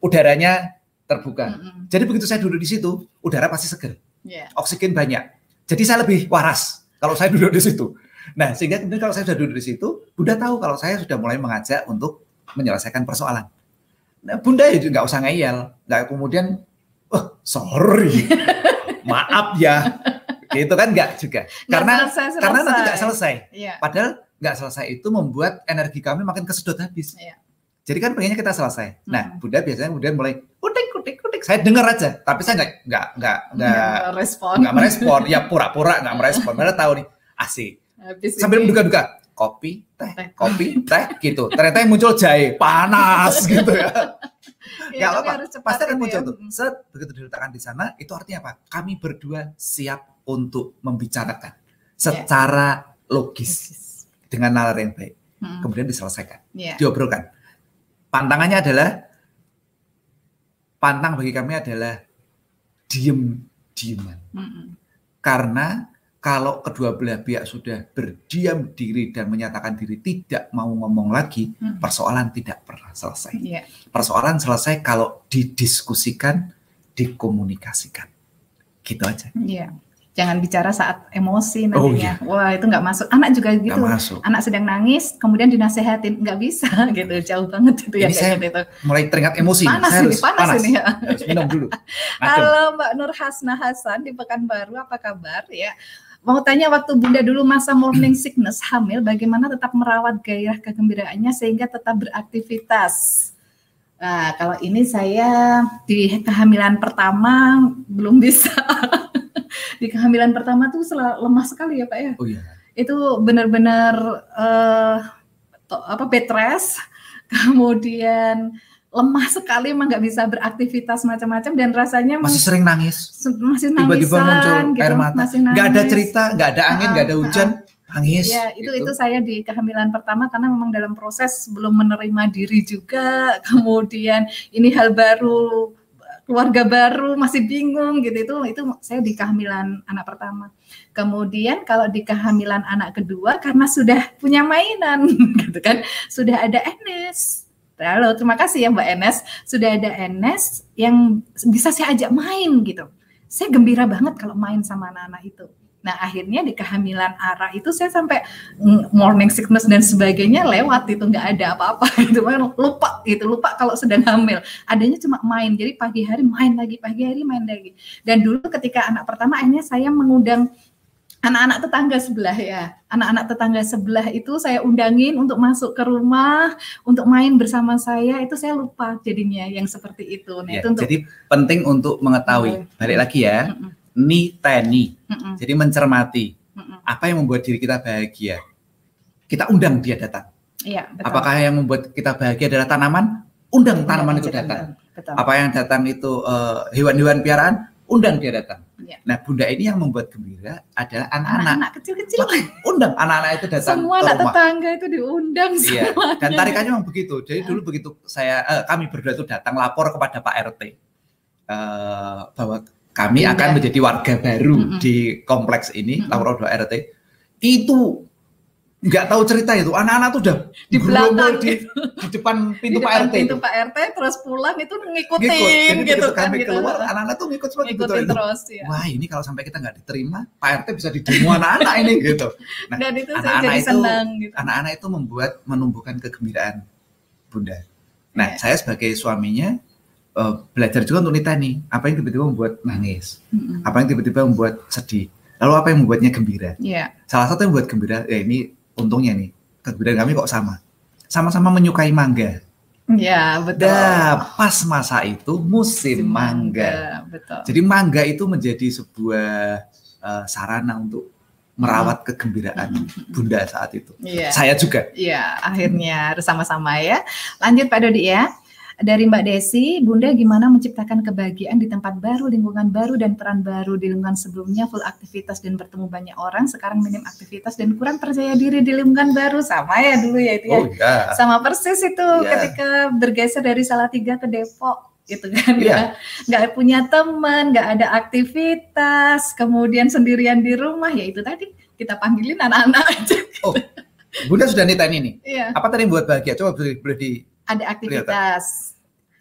Udaranya terbuka. Mm -hmm. Jadi begitu saya duduk di situ, udara pasti segar. Yeah. Oksigen banyak. Jadi saya lebih waras kalau saya duduk di situ. Nah, sehingga kemudian kalau saya sudah duduk di situ, Bunda tahu kalau saya sudah mulai mengajak untuk menyelesaikan persoalan. Nah, Bunda ya nggak usah ngeyel, nggak kemudian, oh sorry, maaf ya. Gitu kan enggak juga. Karena selesai, selesai. karena nanti enggak selesai. Iya. padahal enggak selesai itu membuat energi kami makin kesedot habis. Iya. jadi kan pengennya kita selesai. Nah hmm. bunda biasanya kemudian mulai kutik kutik kutik. Saya dengar aja tapi saya enggak enggak enggak enggak merespon. enggak merespon. Ya pura-pura enggak merespon. Padahal tahu nih asik. Habis sambil menduga-duga kopi teh. kopi teh gitu. Ternyata yang muncul jahe panas gitu ya ya, apa, pasti akan muncul ya. tuh. Set, begitu diletakkan di sana, itu artinya apa? Kami berdua siap untuk membicarakan secara yeah. logis, logis dengan nalar yang baik. Hmm. Kemudian diselesaikan, yeah. diobrolkan. Pantangannya adalah pantang bagi kami adalah diem dieman. Hmm. Karena kalau kedua belah pihak sudah berdiam diri dan menyatakan diri tidak mau ngomong lagi, hmm. persoalan tidak pernah selesai. Yeah. Persoalan selesai kalau didiskusikan, dikomunikasikan. Gitu aja. Yeah. Jangan bicara saat emosi nantinya. Oh, iya. Wah itu nggak masuk. Anak juga gitu. masuk. Anak sedang nangis, kemudian dinasehatin nggak bisa gitu. Jauh banget itu ya. saya gitu. mulai teringat emosi. Panas saya ini, harus, panas, panas ini. Ya. Harus minum dulu. Halo Mbak Nur Hasna Hasan di Pekanbaru, apa kabar ya? Mau tanya waktu Bunda dulu masa morning sickness hamil, bagaimana tetap merawat gairah kegembiraannya sehingga tetap beraktivitas? Nah, kalau ini saya di kehamilan pertama belum bisa. di kehamilan pertama tuh lemah sekali ya Pak ya. Oh iya. Itu benar-benar uh, apa bed rest, kemudian lemah sekali emang nggak bisa beraktivitas macam-macam dan rasanya masih sering nangis. Masih nangis tiba-tiba muncul gitu, air mata nggak ada cerita nggak ada angin nggak uh, ada hujan uh, nangis ya itu gitu. itu saya di kehamilan pertama karena memang dalam proses belum menerima diri juga. Kemudian ini hal baru keluarga baru masih bingung gitu. Itu itu saya di kehamilan anak pertama. Kemudian kalau di kehamilan anak kedua karena sudah punya mainan gitu kan sudah ada Enes Halo, terima kasih ya Mbak Enes. Sudah ada Enes yang bisa saya ajak main gitu. Saya gembira banget kalau main sama anak-anak itu. Nah akhirnya di kehamilan Ara itu saya sampai morning sickness dan sebagainya lewat itu nggak ada apa-apa gitu lupa gitu lupa kalau sedang hamil adanya cuma main jadi pagi hari main lagi pagi hari main lagi dan dulu ketika anak pertama akhirnya saya mengundang anak-anak tetangga sebelah ya. Anak-anak tetangga sebelah itu saya undangin untuk masuk ke rumah, untuk main bersama saya. Itu saya lupa jadinya yang seperti itu. Nah, ya, itu untuk, jadi penting untuk mengetahui. Balik lagi ya. Mm -mm. Ni teni. Jadi mencermati. Apa yang membuat diri kita bahagia? Kita undang dia datang. Iya, betul. Apakah yang membuat kita bahagia adalah tanaman? Undang tanaman ya, itu datang. Betul. Apa yang datang itu uh, hewan-hewan piaraan? Undang dia datang. Ya. Nah, bunda ini yang membuat gembira adalah anak-anak. Anak kecil-kecil. Undang anak-anak itu datang Semua anak tetangga itu diundang iya. Dan tarikannya memang begitu. Jadi dulu begitu saya eh, kami berdua itu datang lapor kepada Pak RT eh, bahwa kami Indah. akan menjadi warga baru mm -hmm. di kompleks ini, mm -hmm. lapor RT. Itu nggak tahu cerita itu anak-anak tuh udah di belakang di, di depan pintu di depan Pak RT pintu itu. Pak RT terus pulang itu ngikutin Ngikut. gitu kan kami gitu. keluar anak-anak tuh ngikut semua gitu terus ya. wah ini kalau sampai kita nggak diterima Pak RT bisa didemo anak-anak ini gitu nah, dan itu anak-anak itu gitu. anak-anak itu membuat menumbuhkan kegembiraan bunda nah yeah. saya sebagai suaminya uh, belajar juga untuk Nita nih apa yang tiba-tiba membuat nangis mm -hmm. apa yang tiba-tiba membuat sedih lalu apa yang membuatnya gembira yeah. salah satu yang membuat gembira ya ini untungnya nih kegembiraan kami kok sama sama-sama menyukai mangga Ya betul. Nah, pas masa itu musim mangga. mangga. Betul. Jadi mangga itu menjadi sebuah uh, sarana untuk merawat kegembiraan bunda saat itu. Yeah. Saya juga. Iya, akhirnya harus sama-sama ya. Lanjut Pak Dodi ya dari Mbak Desi, Bunda gimana menciptakan kebahagiaan di tempat baru, lingkungan baru, dan peran baru di lingkungan sebelumnya full aktivitas dan bertemu banyak orang, sekarang minim aktivitas dan kurang percaya diri di lingkungan baru, sama ya dulu ya itu ya, oh, ya. sama persis itu yeah. ketika bergeser dari Salatiga ke Depok gitu kan yeah. ya nggak punya teman nggak ada aktivitas kemudian sendirian di rumah ya itu tadi kita panggilin anak-anak aja oh Bunda sudah nita ini nih. Iya. Apa tadi yang buat bahagia? Coba boleh, boleh di ada aktivitas.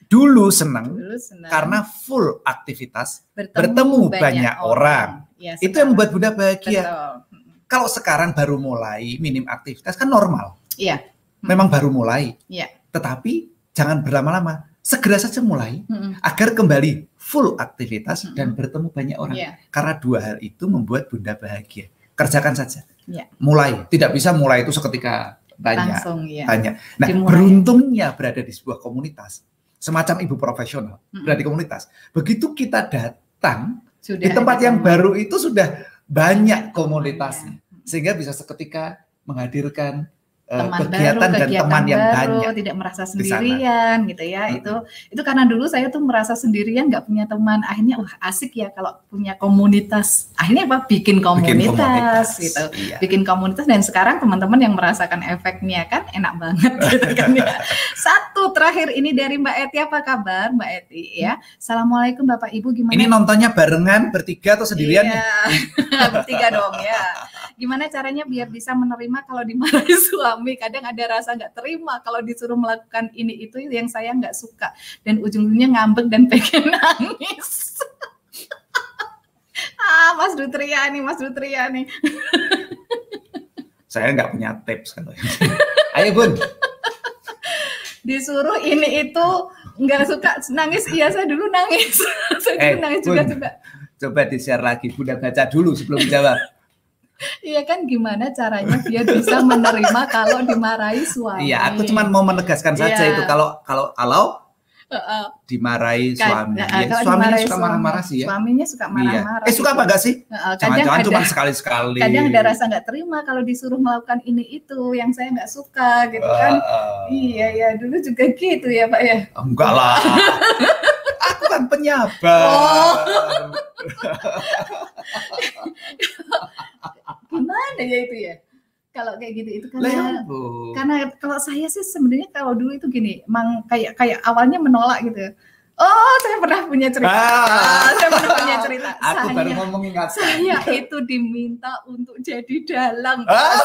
Dulu senang, Dulu karena full aktivitas, bertemu, bertemu banyak, banyak orang. Ya, itu yang membuat Bunda bahagia. Betul. Kalau sekarang baru mulai minim aktivitas kan normal. Iya. Memang baru mulai. Iya. Tetapi jangan berlama-lama. Segera saja mulai mm agar kembali full aktivitas mm dan bertemu banyak orang. Yeah. Karena dua hal itu membuat Bunda bahagia. Kerjakan saja. Yeah. Mulai. Tidak bisa mulai itu seketika banyak Langsung, ya. banyak nah Dimulai. beruntungnya berada di sebuah komunitas semacam ibu profesional hmm. berada di komunitas. Begitu kita datang sudah di tempat yang baru itu sudah banyak komunitasnya. Sehingga bisa seketika menghadirkan teman kegiatan baru, dan kegiatan teman yang baru, banyak tidak merasa sendirian gitu ya. Hmm. itu itu karena dulu saya tuh merasa sendirian nggak punya teman. Akhirnya wah asik ya kalau punya komunitas. Akhirnya apa? Bikin komunitas, bikin komunitas gitu. iya. bikin komunitas dan sekarang teman-teman yang merasakan efeknya kan enak banget gitu kan ya. Satu terakhir ini dari Mbak Eti apa kabar Mbak Eti ya? Assalamualaikum Bapak Ibu gimana? Ini nontonnya barengan bertiga atau sendirian? Iya. bertiga dong ya gimana caranya biar bisa menerima kalau dimarahi suami? Kadang ada rasa nggak terima kalau disuruh melakukan ini itu yang saya nggak suka. Dan ujung-ujungnya ngambek dan pengen nangis. Ah Mas Dutria nih Mas Dutria nih. Saya nggak punya tips kalau ayo Bun. Disuruh ini itu nggak suka nangis. Iya saya dulu nangis. Saya eh, dulu nangis juga juga. coba di share lagi. Bunda baca dulu sebelum jawab Iya kan gimana caranya dia bisa menerima kalau dimarahi suami. Iya, aku cuma mau menegaskan saja iya. itu kalau kalau kalau dimarahi suami. Uh, ya, suaminya suka marah-marah sih ya. Suaminya suka iya. marah-marah. Iya. Eh suka apa enggak sih? Jangan-jangan cuma sekali-sekali. Kadang ada rasa nggak terima kalau disuruh melakukan ini itu yang saya nggak suka gitu kan. Uh, iya ya dulu juga gitu ya Pak ya. Enggak lah. Aku kan penyabar. Oh. Gimana ya itu ya? kalau kayak gitu itu karena karena kalau saya sih sebenarnya kalau dulu itu gini, emang kayak kayak awalnya menolak gitu. Oh, saya pernah punya cerita. Ah. saya pernah punya cerita. Aku saya, baru mau mengingatkan. Saya itu diminta untuk jadi dalang. Ah.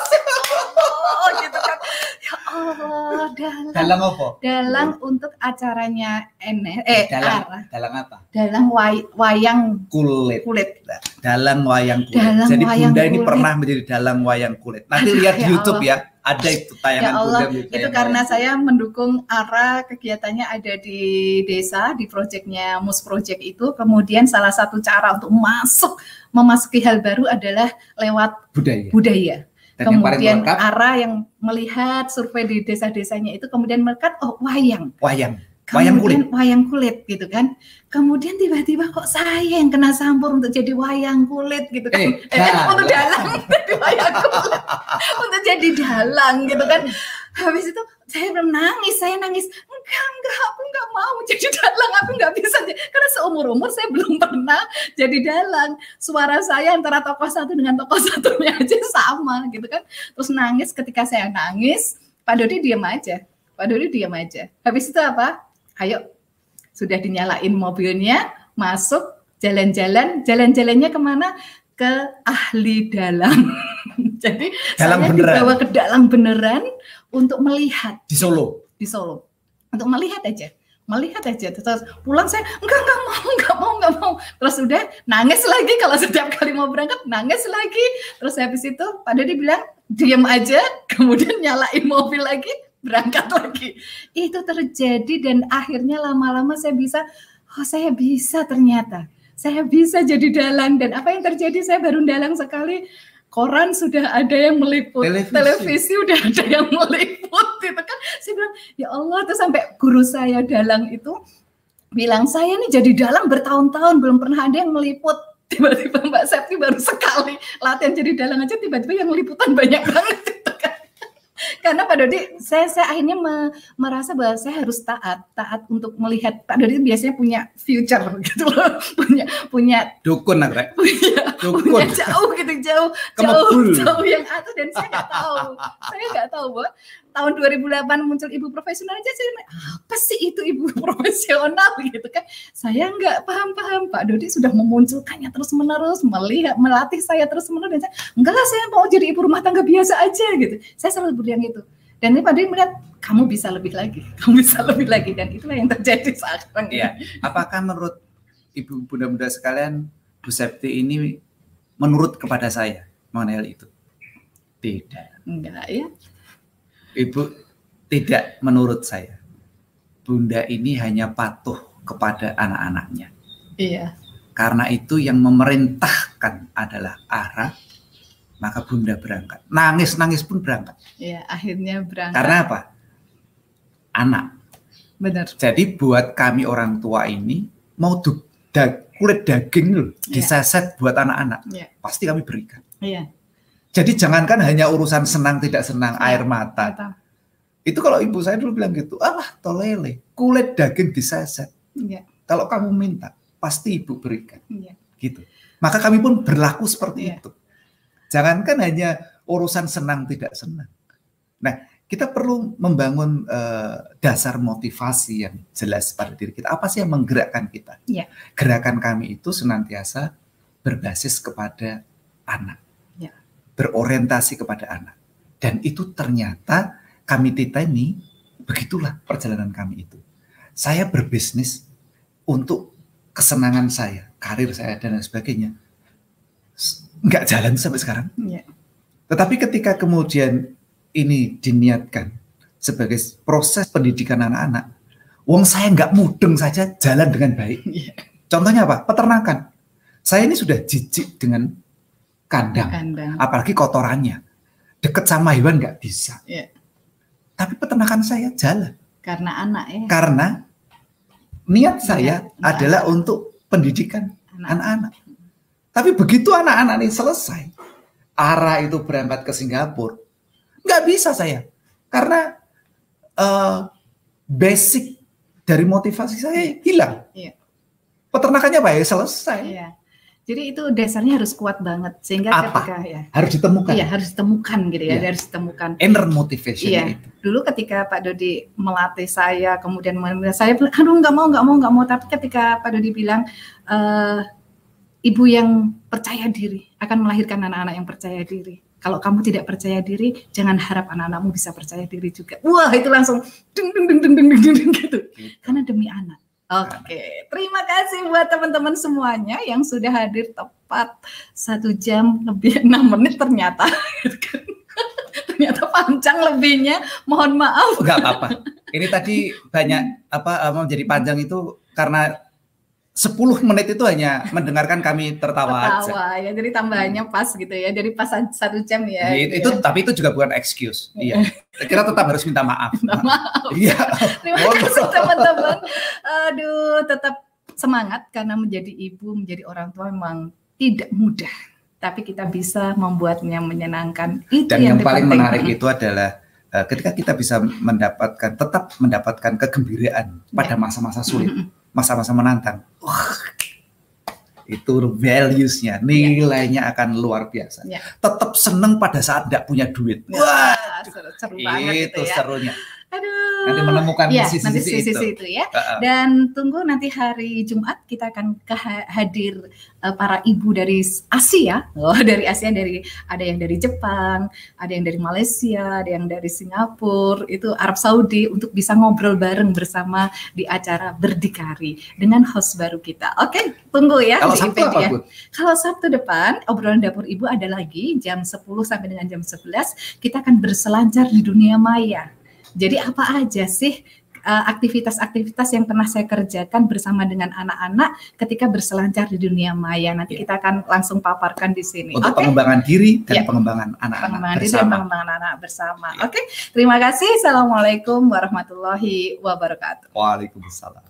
Oh, gitu kan. Ya Allah, dalang. Dalang apa? Dalang untuk acaranya NS eh dalang, arah. dalang apa? Dalang way, wayang kulit. Kulit. Dalang wayang kulit. Dalang Jadi wayang Bunda kulit. ini pernah menjadi dalang wayang kulit. Nanti Aduh, lihat di ya YouTube Allah. ya ada itu tayangan ya Allah, Bunda itu karena saya mendukung arah kegiatannya ada di desa di proyeknya Mus Project itu. Kemudian salah satu cara untuk masuk memasuki hal baru adalah lewat budaya. budaya. Dan kemudian yang arah yang melihat survei di desa-desanya itu kemudian melihat oh wayang. Wayang wayang kulit. wayang kulit gitu kan. Kemudian tiba-tiba kok saya yang kena sampur untuk jadi wayang kulit gitu kan. Eh, eh, eh untuk dalang jadi wayang kulit. Untuk jadi dalang gitu kan. Habis itu saya belum nangis saya nangis. Enggak enggak aku enggak mau jadi dalang aku enggak bisa karena seumur umur saya belum pernah jadi dalang. Suara saya antara tokoh satu dengan tokoh satunya aja sama gitu kan. Terus nangis ketika saya nangis Pak Dodi diam aja. Pak Dodi diam aja. Habis itu apa ayo sudah dinyalain mobilnya, masuk jalan-jalan, jalan-jalannya ke mana? Ke ahli dalam. Jadi dalam saya beneran. dibawa ke dalam beneran untuk melihat di Solo. Di Solo. Untuk melihat aja melihat aja terus pulang saya enggak enggak mau enggak mau enggak mau terus udah nangis lagi kalau setiap kali mau berangkat nangis lagi terus habis itu Pak Dodi bilang diam aja kemudian nyalain mobil lagi berangkat lagi. Itu terjadi dan akhirnya lama-lama saya bisa, oh saya bisa ternyata. Saya bisa jadi dalang dan apa yang terjadi saya baru dalang sekali koran sudah ada yang meliput, televisi, televisi udah ada yang meliput gitu kan. Saya bilang, ya Allah tuh sampai guru saya dalang itu bilang, saya nih jadi dalang bertahun-tahun belum pernah ada yang meliput. Tiba-tiba Mbak Septi baru sekali latihan jadi dalang aja tiba-tiba yang liputan banyak banget karena Pak Dodi saya saya akhirnya me, merasa bahwa saya harus taat taat untuk melihat Pak Dodi biasanya punya future gitu loh. Punya punya dukun nak punya, dukun. punya jauh gitu jauh jauh jauh yang atas dan saya nggak tahu. Saya nggak tahu bahwa tahun 2008 muncul ibu profesional aja saya apa sih itu ibu profesional gitu kan? Saya nggak paham-paham Pak Dodi sudah memunculkannya terus menerus melihat melatih saya terus menerus dan saya enggak lah saya mau jadi ibu rumah tangga biasa aja gitu. Saya selalu bilang itu dan ini Pak Dodi melihat kamu bisa lebih lagi kamu bisa lebih lagi. Dan itulah yang terjadi sekarang. Ya apakah menurut ibu bunda-bunda sekalian Bu Septi ini menurut kepada saya mengenai hal itu? Tidak. Enggak ya Ibu tidak menurut saya. Bunda ini hanya patuh kepada anak-anaknya. Iya. Karena itu yang memerintahkan adalah arah, maka Bunda berangkat. Nangis-nangis pun berangkat. Iya, akhirnya berangkat. Karena apa? Anak. Benar. Jadi buat kami orang tua ini mau da kulit daging loh, iya. diseset buat anak-anak. Iya. Pasti kami berikan. Iya. Jadi jangankan hanya urusan senang tidak senang ya, air mata. mata. Itu kalau ibu saya dulu bilang gitu, ah tolele, kulit daging diseset. Ya. Kalau kamu minta, pasti ibu berikan. Ya. Gitu. Maka kami pun berlaku seperti ya. itu. Jangankan hanya urusan senang tidak senang. Nah, kita perlu membangun uh, dasar motivasi yang jelas pada diri kita. Apa sih yang menggerakkan kita? Ya. Gerakan kami itu senantiasa berbasis kepada anak berorientasi kepada anak. Dan itu ternyata kami Tita ini begitulah perjalanan kami itu. Saya berbisnis untuk kesenangan saya, karir saya dan lain sebagainya. Nggak jalan sampai sekarang. Ya. Tetapi ketika kemudian ini diniatkan sebagai proses pendidikan anak-anak, wong saya nggak mudeng saja jalan dengan baik. Ya. Contohnya apa? Peternakan. Saya ini sudah jijik dengan kandang, kandang. apalagi kotorannya. Deket sama hewan nggak bisa. Yeah. Tapi peternakan saya jalan. Karena anak ya. Karena niat saya ya, adalah untuk pendidikan anak-anak. Tapi begitu anak-anak ini selesai, arah itu berangkat ke Singapura, nggak bisa saya, karena uh, basic dari motivasi saya hilang. Iya. Peternakannya baik selesai. Iya. Jadi itu dasarnya harus kuat banget sehingga Apa? ketika ya harus ditemukan. Iya, harus ditemukan gitu ya, ya. harus ditemukan. Inner motivation iya. itu. Dulu ketika Pak Dodi melatih saya, kemudian saya bilang, aduh nggak mau, nggak mau, nggak mau. Tapi ketika Pak Dodi bilang, e, ibu yang percaya diri akan melahirkan anak-anak yang percaya diri. Kalau kamu tidak percaya diri, jangan harap anak-anakmu bisa percaya diri juga. Wah, itu langsung ding ding ding ding ding ding gitu. Karena demi anak. Oke, terima kasih buat teman-teman semuanya yang sudah hadir tepat satu jam lebih enam menit ternyata. ternyata panjang lebihnya, mohon maaf. Enggak apa-apa. Ini tadi banyak apa menjadi panjang itu karena 10 menit itu hanya mendengarkan kami tertawa, tertawa aja. ya. Jadi tambahannya pas gitu ya. Jadi pas satu jam ya itu, gitu itu ya. tapi itu juga bukan excuse. Iya. Kira tetap harus minta maaf. Minta maaf. Iya. Terima kasih teman-teman. Aduh tetap semangat karena menjadi ibu menjadi orang tua memang tidak mudah. Tapi kita bisa membuatnya menyenangkan. Itu dan yang, yang paling menarik itu adalah uh, ketika kita bisa mendapatkan tetap mendapatkan kegembiraan pada ya. masa-masa sulit masa-masa menantang. Wah, itu values-nya, ya. nilainya ya. akan luar biasa. Ya. Tetap seneng pada saat tidak punya duit. Ya, Wah, seru, seru banget itu, itu ya. serunya. Aduh. Nanti menemukan ya, sisi-sisi nanti sisi, itu. itu ya. Uh-uh. Dan tunggu nanti hari Jumat kita akan hadir uh, para ibu dari Asia. Oh, dari Asia dari ada yang dari Jepang, ada yang dari Malaysia, ada yang dari Singapura, itu Arab Saudi untuk bisa ngobrol bareng bersama di acara berdikari dengan host baru kita. Oke, tunggu ya Kalau Sabtu apa, ya. Kalau Sabtu depan obrolan dapur Ibu ada lagi jam 10 sampai dengan jam 11 kita akan berselancar di dunia maya jadi apa aja sih eh, aktivitas-aktivitas yang pernah saya kerjakan bersama dengan anak-anak ketika berselancar di dunia maya. Nanti yeah. kita akan langsung paparkan di sini. Untuk okay? pengembangan diri dan yeah. pengembangan anak-anak pengembangan bersama. Diri dan pengembangan anak bersama. Yeah. Oke, okay? terima kasih. Assalamualaikum warahmatullahi wabarakatuh. Waalaikumsalam.